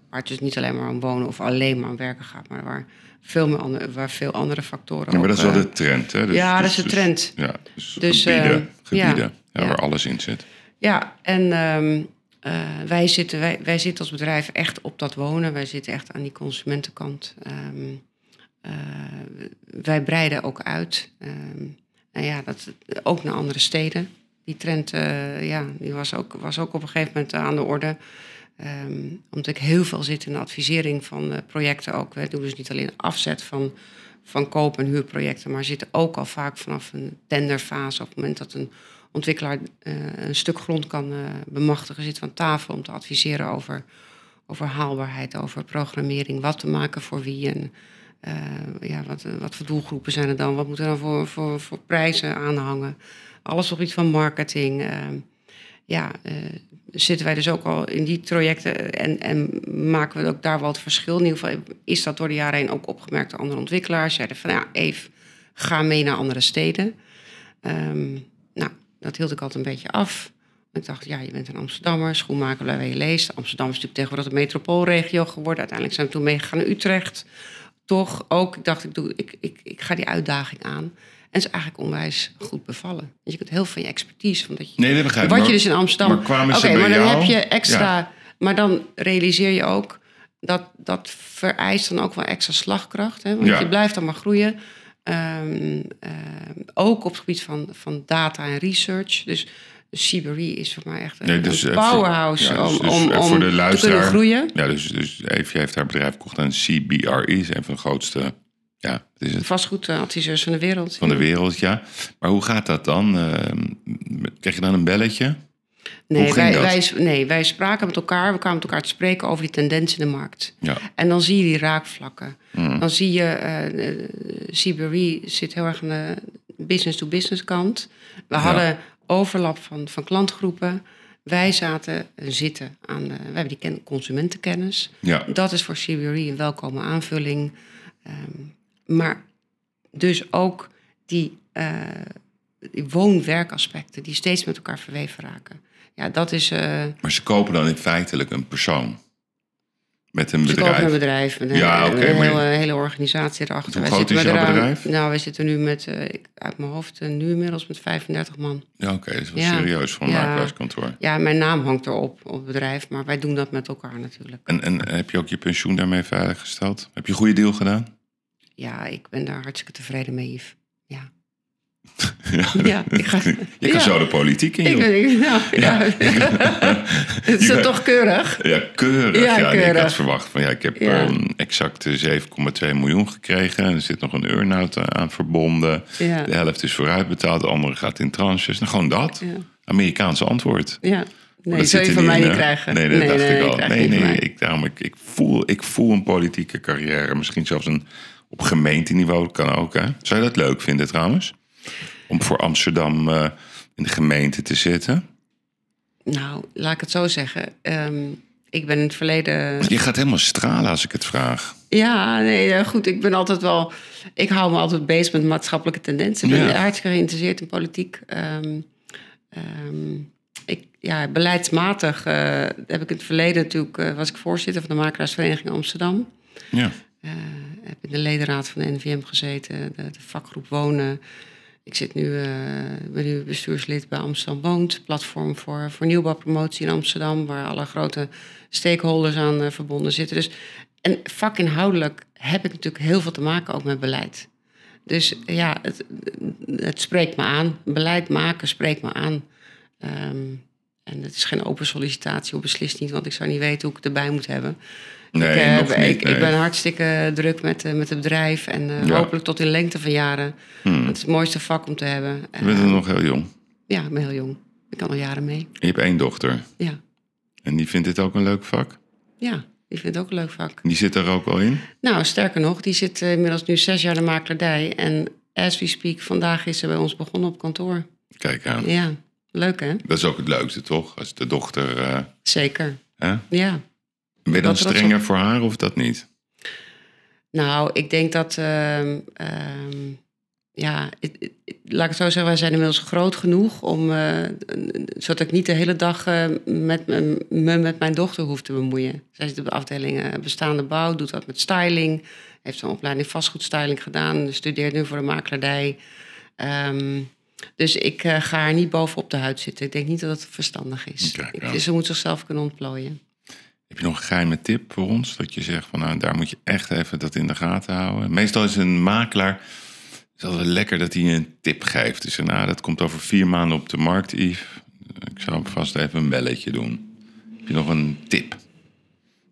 Speaker 2: Waar het dus niet alleen maar om wonen of alleen maar om werken gaat, maar waar veel, meer andere, waar veel andere factoren
Speaker 1: Ja, maar dat is wel
Speaker 2: eh,
Speaker 1: de trend, hè?
Speaker 2: ja, dat is de
Speaker 1: dus-
Speaker 2: trend.
Speaker 1: ja, dus,
Speaker 2: Dus,
Speaker 1: gebieden,
Speaker 2: eh,
Speaker 1: gebieden
Speaker 2: ja.
Speaker 1: ja,
Speaker 2: Ja.
Speaker 1: waar alles in zit.
Speaker 2: Ja, en ehm, eh, wij, zitten, wij, wij zitten als bedrijf echt op dat wonen. Wij zitten echt aan die consumentenkant. Ehm, eh, wij breiden ook uit. Ehm en ja, dat, ook naar andere steden. Die trend eh, ja, die was, ook, was ook op een gegeven moment aan de orde. Ehm, omdat ik heel veel zit in de advisering van projecten ook. We doen dus niet alleen afzet van, van koop- en huurprojecten, maar zitten ook al vaak vanaf een tenderfase. Op het moment dat een ontwikkelaar eh, een stuk grond kan eh, bemachtigen, zit aan tafel om te adviseren over, over haalbaarheid, over programmering, wat te maken voor wie en eh, ja, wat, wat voor doelgroepen zijn er dan, wat moeten er dan voor, voor, voor prijzen aanhangen. Alles op iets van marketing. ehm, ja, zitten wij dus ook al in die trajecten en, en maken we ook daar wel het verschil. In ieder geval is dat door de jaren heen ook opgemerkt door andere ontwikkelaars. Zeiden van ja, Eve, ga mee naar andere steden. Nou, dat hield ik altijd een beetje af. Ik dacht, ja, je bent een Amsterdammer, schoenmaker waar je leest. Amsterdam is natuurlijk tegenwoordig een metropoolregio geworden. Uiteindelijk zijn we toen meegegaan naar Utrecht. Toch ook, ik dacht, ik, doe, ik, ik, ik ga die uitdaging aan. En is eigenlijk onwijs goed bevallen. Want je kunt heel veel van je expertise... Van dat je,
Speaker 1: Nee, dat begrijp ik.
Speaker 2: wat je dus in Amsterdam...
Speaker 1: maar kwamen bij
Speaker 2: maar dan
Speaker 1: jou?
Speaker 2: heb je extra...
Speaker 1: Ja.
Speaker 2: Maar dan realiseer je ook... dat dat vereist dan ook wel extra slagkracht. Hè? Want
Speaker 1: Ja.
Speaker 2: je blijft dan maar groeien. Ehm, ehm, ook op het gebied van, van data en research. Dus CBRE is voor mij echt een,
Speaker 1: Nee, dus
Speaker 2: een powerhouse
Speaker 1: ja, dus-
Speaker 2: om,
Speaker 1: dus
Speaker 2: om, om
Speaker 1: voor de
Speaker 2: te
Speaker 1: luisteraar.
Speaker 2: kunnen groeien.
Speaker 1: Ja, dus, dus Eefje heeft haar bedrijf verkocht aan CBRE. is een van de grootste, ja, wat is het?
Speaker 2: Vastgoedadviseurs van de wereld.
Speaker 1: Van de wereld, ja. Maar hoe gaat dat dan? Ehm, krijg je dan een belletje?
Speaker 2: Nee, wij, wij, nee, wij spraken met elkaar. We kwamen met elkaar te spreken over die tendens in de markt.
Speaker 1: Ja.
Speaker 2: En dan zie je die raakvlakken.
Speaker 1: Mm.
Speaker 2: Dan zie je, CBRE zit heel erg aan de business-to-business kant. We hadden overlap van, van klantgroepen. Wij zaten en zitten aan, de, we hebben die ken- consumentenkennis.
Speaker 1: Ja.
Speaker 2: Dat is voor CBRE een welkome aanvulling. Ehm, maar dus ook die, eh, die woon-werkaspecten die steeds met elkaar verweven raken. Ja, dat is... eh,
Speaker 1: Maar ze kopen dan in feitelijk een persoon. Met een
Speaker 2: Ze
Speaker 1: bedrijf.
Speaker 2: kopen een bedrijf met een,
Speaker 1: Ja, oké,
Speaker 2: een
Speaker 1: maar-
Speaker 2: hele, organisatie erachter.
Speaker 1: Hoe
Speaker 2: Wij
Speaker 1: groot is jouw bedrijf?
Speaker 2: Nou, wij zitten nu met, eh, ik- uit mijn hoofd, eh, nu inmiddels met 35 man.
Speaker 1: Ja, oké. dat is wel
Speaker 2: Ja.
Speaker 1: serieus voor een
Speaker 2: Ja.
Speaker 1: makelaarskantoor.
Speaker 2: Ja, mijn naam hangt erop op het bedrijf, maar wij doen dat met elkaar natuurlijk.
Speaker 1: En, en heb je ook je pensioen daarmee veiliggesteld? Heb je een goede deal gedaan?
Speaker 2: Ja, ik ben daar hartstikke tevreden mee, Yves. Ja. (laughs)
Speaker 1: Ja.
Speaker 2: Ja, ik (laughs) ga...
Speaker 1: Je kan zo de politiek in,
Speaker 2: Ik
Speaker 1: joh.
Speaker 2: ik- nou, (laughs) ja. Het is toch keurig?
Speaker 1: Ja, keurig.
Speaker 2: Ja,
Speaker 1: nee, ik
Speaker 2: keurig.
Speaker 1: had verwacht van ja, ik heb ehm, exact eh, 7,2 miljoen gekregen. En er zit nog een earn-out eh, aan verbonden. De helft is vooruitbetaald, de andere gaat in tranches. Nou, gewoon dat. Amerikaanse antwoord.
Speaker 2: Ja. Nee,
Speaker 1: dat
Speaker 2: zul je van mij niet krijgen.
Speaker 1: Nee, dat dacht ik al. Nee, nee, ik, daarom, ik, ik, voel, ik voel een politieke carrière. Misschien zelfs een, op gemeenteniveau kan ook. Hè? Zou je dat leuk vinden trouwens? Om voor Amsterdam eh, in de gemeente te zitten?
Speaker 2: Nou, laat ik het zo zeggen. Ehm, ik ben in het verleden
Speaker 1: Je gaat helemaal stralen als ik het vraag.
Speaker 2: Ja, nee, goed. Ik ben altijd wel. Ik hou me altijd bezig met maatschappelijke tendensen. Ik ben
Speaker 1: Ja.
Speaker 2: hartstikke geïnteresseerd in politiek. Ehm, ehm, ik, ja, beleidsmatig eh, heb ik in het verleden natuurlijk. eh, was ik voorzitter van de Makelaarsvereniging Amsterdam.
Speaker 1: Ja.
Speaker 2: Eh, heb in de ledenraad van de NVM gezeten, de, de vakgroep Wonen. Ik zit nu, eh, ben nu bestuurslid bij Amsterdam Woont, platform voor, voor nieuwbouwpromotie in Amsterdam, waar alle grote stakeholders aan eh, verbonden zitten. Dus, en vakinhoudelijk heb ik natuurlijk heel veel te maken ook met beleid. Dus ja, het, het spreekt me aan. Beleid maken spreekt me aan. Ehm, en het is geen open sollicitatie, of beslist niet, want ik zou niet weten hoe ik het erbij moet hebben.
Speaker 1: Nee,
Speaker 2: ik, eh,
Speaker 1: nog niet.
Speaker 2: ik,
Speaker 1: nee.
Speaker 2: ik ben hartstikke druk met, eh, met het bedrijf en eh,
Speaker 1: Ja.
Speaker 2: hopelijk tot in lengte van jaren.
Speaker 1: Hmm.
Speaker 2: Het is het mooiste vak om te hebben.
Speaker 1: Je bent nog heel jong.
Speaker 2: Ja, ik ben heel jong. Ik kan al jaren mee.
Speaker 1: Je hebt één dochter.
Speaker 2: Ja,
Speaker 1: En die vindt dit ook een leuk vak?
Speaker 2: ja die vindt het ook een leuk vak.
Speaker 1: Die zit er ook al in?
Speaker 2: Nou, sterker nog, die zit inmiddels nu zes jaar in de makelaardij. En as we speak, vandaag is ze bij ons begonnen op kantoor.
Speaker 1: Kijk aan.
Speaker 2: Ja, leuk hè?
Speaker 1: Dat is ook het leukste, toch? Als de dochter...
Speaker 2: Zeker.
Speaker 1: hè?
Speaker 2: Ja.
Speaker 1: Ben je dan
Speaker 2: Dat er
Speaker 1: strenger voor haar of dat niet?
Speaker 2: Nou, ik denk dat. ehm, ehm, ja, laat ik het zo zeggen, wij zijn inmiddels groot genoeg om. eh, zodat ik niet de hele dag eh, met me, me met mijn dochter hoef te bemoeien. Zij zit op de afdeling eh, bestaande bouw, doet dat met styling. Heeft een opleiding vastgoedstyling gedaan, studeert nu voor de makelaardij. Ehm, dus ik ga haar niet bovenop de huid zitten. Ik denk niet dat het verstandig is.
Speaker 1: Kijk, ja.
Speaker 2: ze moet zichzelf kunnen ontplooien.
Speaker 1: Heb je nog een geheime tip voor ons? Dat je zegt van nou, daar moet je echt even dat in de gaten houden. Meestal is een makelaar. Het is altijd lekker dat hij een tip geeft. Dus nou, dat komt over vier maanden op de markt, Yves. Ik zou vast even een belletje doen. Heb je nog een tip?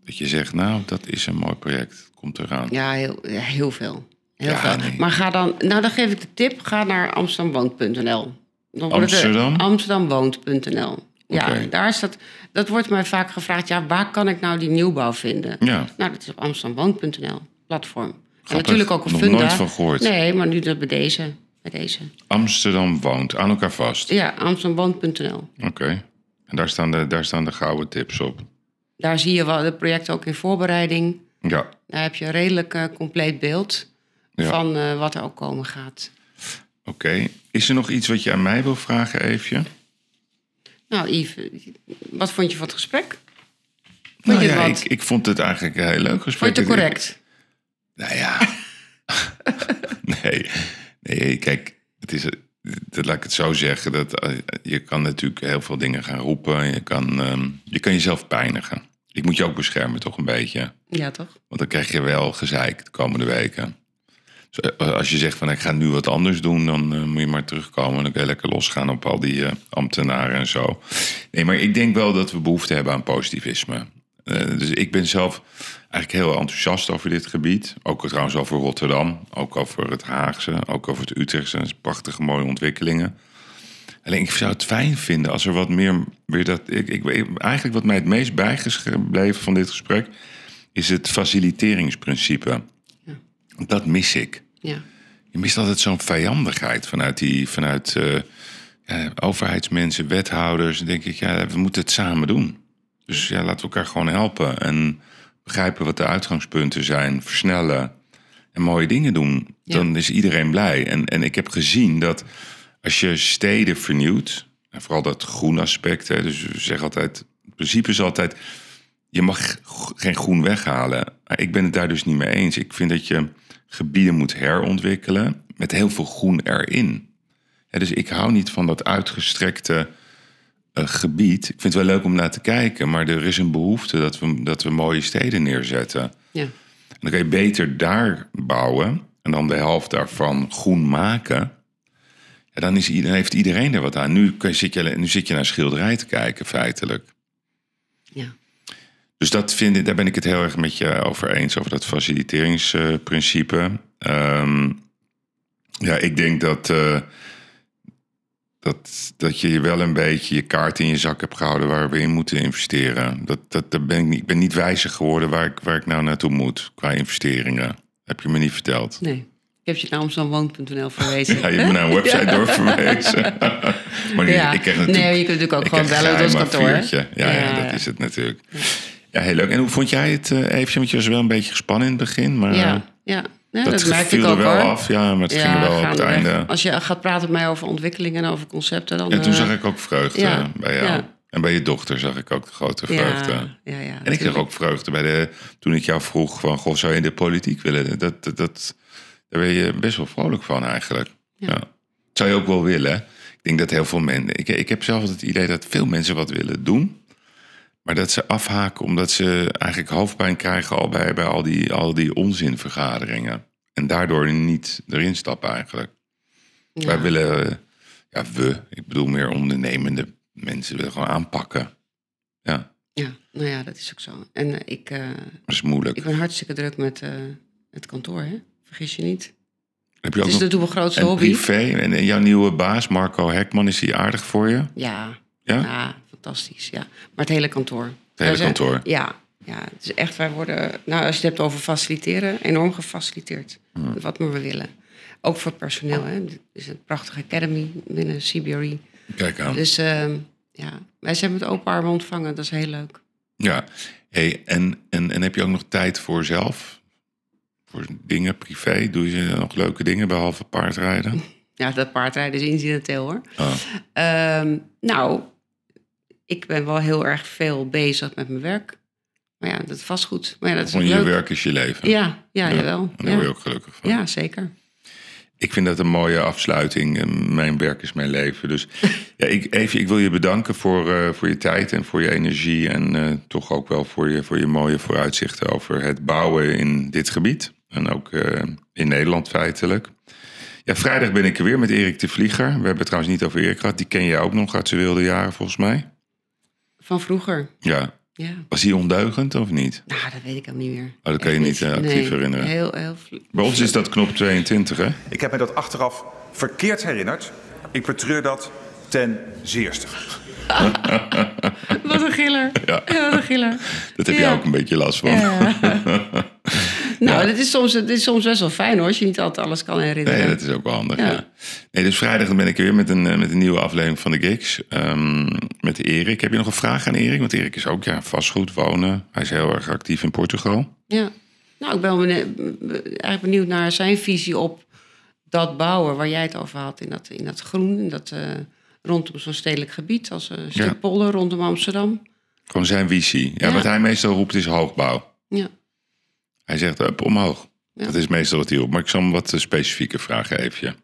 Speaker 1: Dat je zegt, nou, dat is een mooi project. Komt eraan.
Speaker 2: Ja, heel, heel veel. Heel
Speaker 1: Ja,
Speaker 2: veel.
Speaker 1: nee.
Speaker 2: Maar ga dan, nou dan geef ik de tip, ga naar amsterdamwoont.nl. Dan
Speaker 1: Amsterdam?
Speaker 2: Amsterdamwoont.nl. Ja, daar is dat, dat wordt mij vaak gevraagd, ja, waar kan ik nou die nieuwbouw vinden?
Speaker 1: Ja,
Speaker 2: Nou, dat is op amsterdamwoont.nl, platform. En natuurlijk ook een
Speaker 1: Nog
Speaker 2: funda.
Speaker 1: nooit van gehoord.
Speaker 2: Nee, maar nu dat bij deze. Bij deze.
Speaker 1: Amsterdam woont. Aan elkaar vast.
Speaker 2: Ja, amsterdamwoont.nl.
Speaker 1: Oké. En daar staan, de, daar staan de gouden tips op.
Speaker 2: Daar zie je wel de projecten ook in voorbereiding.
Speaker 1: Ja.
Speaker 2: Daar heb je een redelijk eh, compleet beeld
Speaker 1: Ja.
Speaker 2: van eh, wat er ook komen gaat.
Speaker 1: Oké. Is er nog iets wat je aan mij wil vragen, Eefje?
Speaker 2: Nou, Yves, wat vond je van het gesprek? Vond
Speaker 1: Nou
Speaker 2: je
Speaker 1: ja, ik, ik vond het eigenlijk een heel leuk gesprek.
Speaker 2: Vond je het
Speaker 1: Ik-
Speaker 2: correct?
Speaker 1: Nou ja. (laughs) nee. nee, kijk, het is, dat, laat ik het zo zeggen. Dat, eh, je kan natuurlijk heel veel dingen gaan roepen. Je kan, ehm, je kan jezelf pijnigen. Ik moet je ook beschermen, toch een beetje.
Speaker 2: Ja, toch?
Speaker 1: Want dan krijg je wel gezeik de komende weken. Dus eh, als je zegt van ik ga nu wat anders doen, dan eh, moet je maar terugkomen. En dan kun je lekker losgaan op al die eh, ambtenaren en zo. Nee, maar ik denk wel dat we behoefte hebben aan positivisme. Eh, dus ik ben zelf eigenlijk heel enthousiast over dit gebied. Ook trouwens over Rotterdam, ook over het Haagse, ook over het Utrechtse. Dat prachtige mooie ontwikkelingen. Alleen ik zou het fijn vinden als er wat meer weer dat. Ik, ik, eigenlijk wat mij het meest bijgebleven van dit gesprek is het faciliteringsprincipe.
Speaker 2: Ja.
Speaker 1: Dat mis ik.
Speaker 2: Ja.
Speaker 1: Je mist altijd zo'n vijandigheid vanuit, die, vanuit eh, ja, overheidsmensen, wethouders. Dan denk ik, ja, we moeten het samen doen. Dus ja, laten we elkaar gewoon helpen en begrijpen wat de uitgangspunten zijn, versnellen en mooie dingen doen.
Speaker 2: Ja.
Speaker 1: Dan is iedereen blij. En, en ik heb gezien dat als je steden vernieuwt, en vooral dat groen aspect, hè, dus we zeggen altijd, het principe is altijd, je mag geen groen weghalen. Maar ik ben het daar dus niet mee eens. Ik vind dat je gebieden moet herontwikkelen met heel veel groen erin. Dus ik hou niet van dat uitgestrekte eh, gebied. Ik vind het wel leuk om naar te kijken, maar er is een behoefte dat we, dat we mooie steden neerzetten.
Speaker 2: Ja.
Speaker 1: En dan kan je beter daar bouwen en dan de helft daarvan groen maken. Ja, dan, is, dan heeft iedereen er wat aan. Nu, kun zit je, nu zit je naar schilderij te kijken, feitelijk.
Speaker 2: Ja.
Speaker 1: Dus dat vind ik, daar ben ik het heel erg met je over eens, over dat faciliteringsprincipe. Ehm, ja, ik denk dat, eh, dat, dat je wel een beetje je kaart in je zak hebt gehouden waar we in moeten investeren. Dat, dat, dat ben ik, niet, ik ben niet wijzer geworden waar ik, waar ik nou naartoe moet qua investeringen. Heb je me niet verteld.
Speaker 2: Nee. Ik heb je naar amsterdamwoon.nl verwezen. (laughs)
Speaker 1: Ja, je hebt me naar een website (laughs) doorverwezen. maar
Speaker 2: Ja.
Speaker 1: ik krijg
Speaker 2: Nee,
Speaker 1: natuurlijk,
Speaker 2: je kunt natuurlijk ook
Speaker 1: ik
Speaker 2: gewoon bellen ons
Speaker 1: geheim
Speaker 2: kantoor.
Speaker 1: A4'tje. Ja, ja,
Speaker 2: Ja.
Speaker 1: dat is het natuurlijk. Ja, heel leuk. En hoe vond jij het, eh even? Want je was wel een beetje gespannen in het begin. Maar
Speaker 2: Ja, ja. Nee,
Speaker 1: dat,
Speaker 2: dat, merk ik
Speaker 1: viel
Speaker 2: ook
Speaker 1: er wel
Speaker 2: hoor.
Speaker 1: af. Ja, maar het ging er wel op het einde.
Speaker 2: Als je gaat praten met mij over ontwikkelingen en over concepten, dan...
Speaker 1: En toen
Speaker 2: eh,
Speaker 1: zag ik ook vreugde
Speaker 2: ja,
Speaker 1: bij jou.
Speaker 2: ja.
Speaker 1: En bij je dochter zag ik ook de grote vreugde.
Speaker 2: ja, ja, ja,
Speaker 1: En ik zag ook vreugde bij de, toen ik jou vroeg van, goh, zou je in de politiek willen? Dat, dat, dat, daar ben je best wel vrolijk van eigenlijk. Ja.
Speaker 2: Ja.
Speaker 1: Zou je ook wel willen. Ik denk dat heel veel mensen, ik, ik heb zelf het idee dat veel mensen wat willen doen. Maar dat ze afhaken omdat ze eigenlijk hoofdpijn krijgen al bij, bij al, die, al die onzinvergaderingen. En daardoor niet erin stappen eigenlijk.
Speaker 2: Ja.
Speaker 1: Wij willen, ja we, ik bedoel meer ondernemende mensen willen gewoon aanpakken. Ja,
Speaker 2: Ja, nou ja, dat is ook zo. En eh, ik, eh,
Speaker 1: dat is moeilijk.
Speaker 2: ik ben hartstikke druk met eh, het kantoor, hè? Vergis je niet.
Speaker 1: Heb je ook
Speaker 2: natuurlijk mijn grootste
Speaker 1: en
Speaker 2: hobby.
Speaker 1: privé? En en jouw nieuwe baas, Marco Hekman, is die aardig voor je?
Speaker 2: Ja,
Speaker 1: Ja?
Speaker 2: ja, fantastisch. Ja. Maar het hele kantoor.
Speaker 1: Het hele kantoor?
Speaker 2: Ja, ja, het is echt, wij worden, nou, als je het hebt over faciliteren, enorm gefaciliteerd.
Speaker 1: Hmm.
Speaker 2: Wat we willen. Ook voor het personeel. Hè. Het is een prachtige academy binnen CBRE.
Speaker 1: Kijk aan.
Speaker 2: Dus ehm, ja, wij zijn met open armen ontvangen. Dat is heel leuk.
Speaker 1: Ja. Hey, en, en, en heb je ook nog tijd voor zelf? Voor dingen, privé? Doe je nog leuke dingen behalve paardrijden? (laughs)
Speaker 2: Ja, dat paardrijden is incidenteel hoor.
Speaker 1: Oh,
Speaker 2: Ehm, nou, ik ben wel heel erg veel bezig met mijn werk. Maar ja, dat is vastgoed. Maar ja, dat is
Speaker 1: je
Speaker 2: leuk.
Speaker 1: werk is je leven.
Speaker 2: Ja, ja,
Speaker 1: Ja,
Speaker 2: jawel.
Speaker 1: En daar word je
Speaker 2: Ja.
Speaker 1: ook gelukkig van.
Speaker 2: ja, zeker.
Speaker 1: Ik vind dat een mooie afsluiting. Mijn werk is mijn leven. Dus (laughs) ja, ik, even, ik wil je bedanken voor, eh, voor je tijd en voor je energie. En eh, toch ook wel voor je, voor je mooie vooruitzichten over het bouwen in dit gebied. En ook eh, in Nederland feitelijk. Ja, vrijdag ben ik er weer met Erik de Vlieger. We hebben het trouwens niet over Erik gehad. Die ken je ook nog uit zijn wilde jaren volgens mij.
Speaker 2: Van vroeger.
Speaker 1: Ja.
Speaker 2: Ja.
Speaker 1: Was hij ondeugend of niet?
Speaker 2: Nou, dat weet ik helemaal niet meer.
Speaker 1: Oh, dat kan je niet, eh, actief
Speaker 2: Nee,
Speaker 1: herinneren.
Speaker 2: Heel, heel
Speaker 1: Bij ons is dat knop 22, hè?
Speaker 3: Ik heb me dat achteraf verkeerd herinnerd. Ik betreur dat ten zeerste. (laughs)
Speaker 2: Wat een giller.
Speaker 1: Ja.
Speaker 2: Wat een giller.
Speaker 1: Dat heb
Speaker 2: Ja.
Speaker 1: jij ook een beetje last van. (laughs)
Speaker 2: Nou, dit, is soms, dit is soms best wel fijn hoor, als je niet altijd alles kan herinneren.
Speaker 1: Nee, dat is ook wel handig. Ja.
Speaker 2: Ja.
Speaker 1: Nee, dus vrijdag dan ben ik er weer met een, eh, met een nieuwe aflevering van de Gigs. ehm, met Erik. Heb je nog een vraag aan Erik? Want Erik is ook ja, vastgoed, wonen. Hij is heel erg actief in Portugal.
Speaker 2: Ja. Nou, ik ben eigenlijk benieuwd naar zijn visie op dat bouwen waar jij het over had. In dat, in dat groen, in dat, eh, rondom zo'n stedelijk gebied. Als een stuk
Speaker 1: Ja.
Speaker 2: polder rondom Amsterdam.
Speaker 1: Gewoon zijn visie. Ja,
Speaker 2: Ja.
Speaker 1: Wat hij meestal roept is hoogbouw. Hij zegt up, omhoog.
Speaker 2: Ja.
Speaker 1: Dat is meestal wat hij roept. Maar ik zal hem wat eh, specifieke vragen
Speaker 2: zo.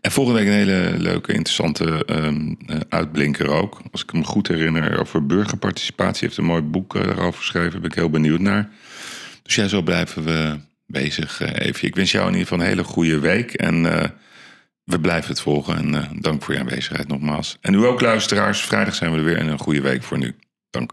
Speaker 1: En volgende week een hele leuke, interessante ehm, eh, uitblinker ook. Als ik me goed herinner over burgerparticipatie. Hij heeft een mooi boek eh, daarover geschreven. Daar ben ik heel benieuwd naar. Dus ja, zo blijven we bezig, eh Eefje. Ik wens jou in ieder geval een hele goede week. En eh, we blijven het volgen. En eh, dank voor je aanwezigheid nogmaals. En u ook, luisteraars. Vrijdag zijn we er weer. En een goede week voor nu. Dank.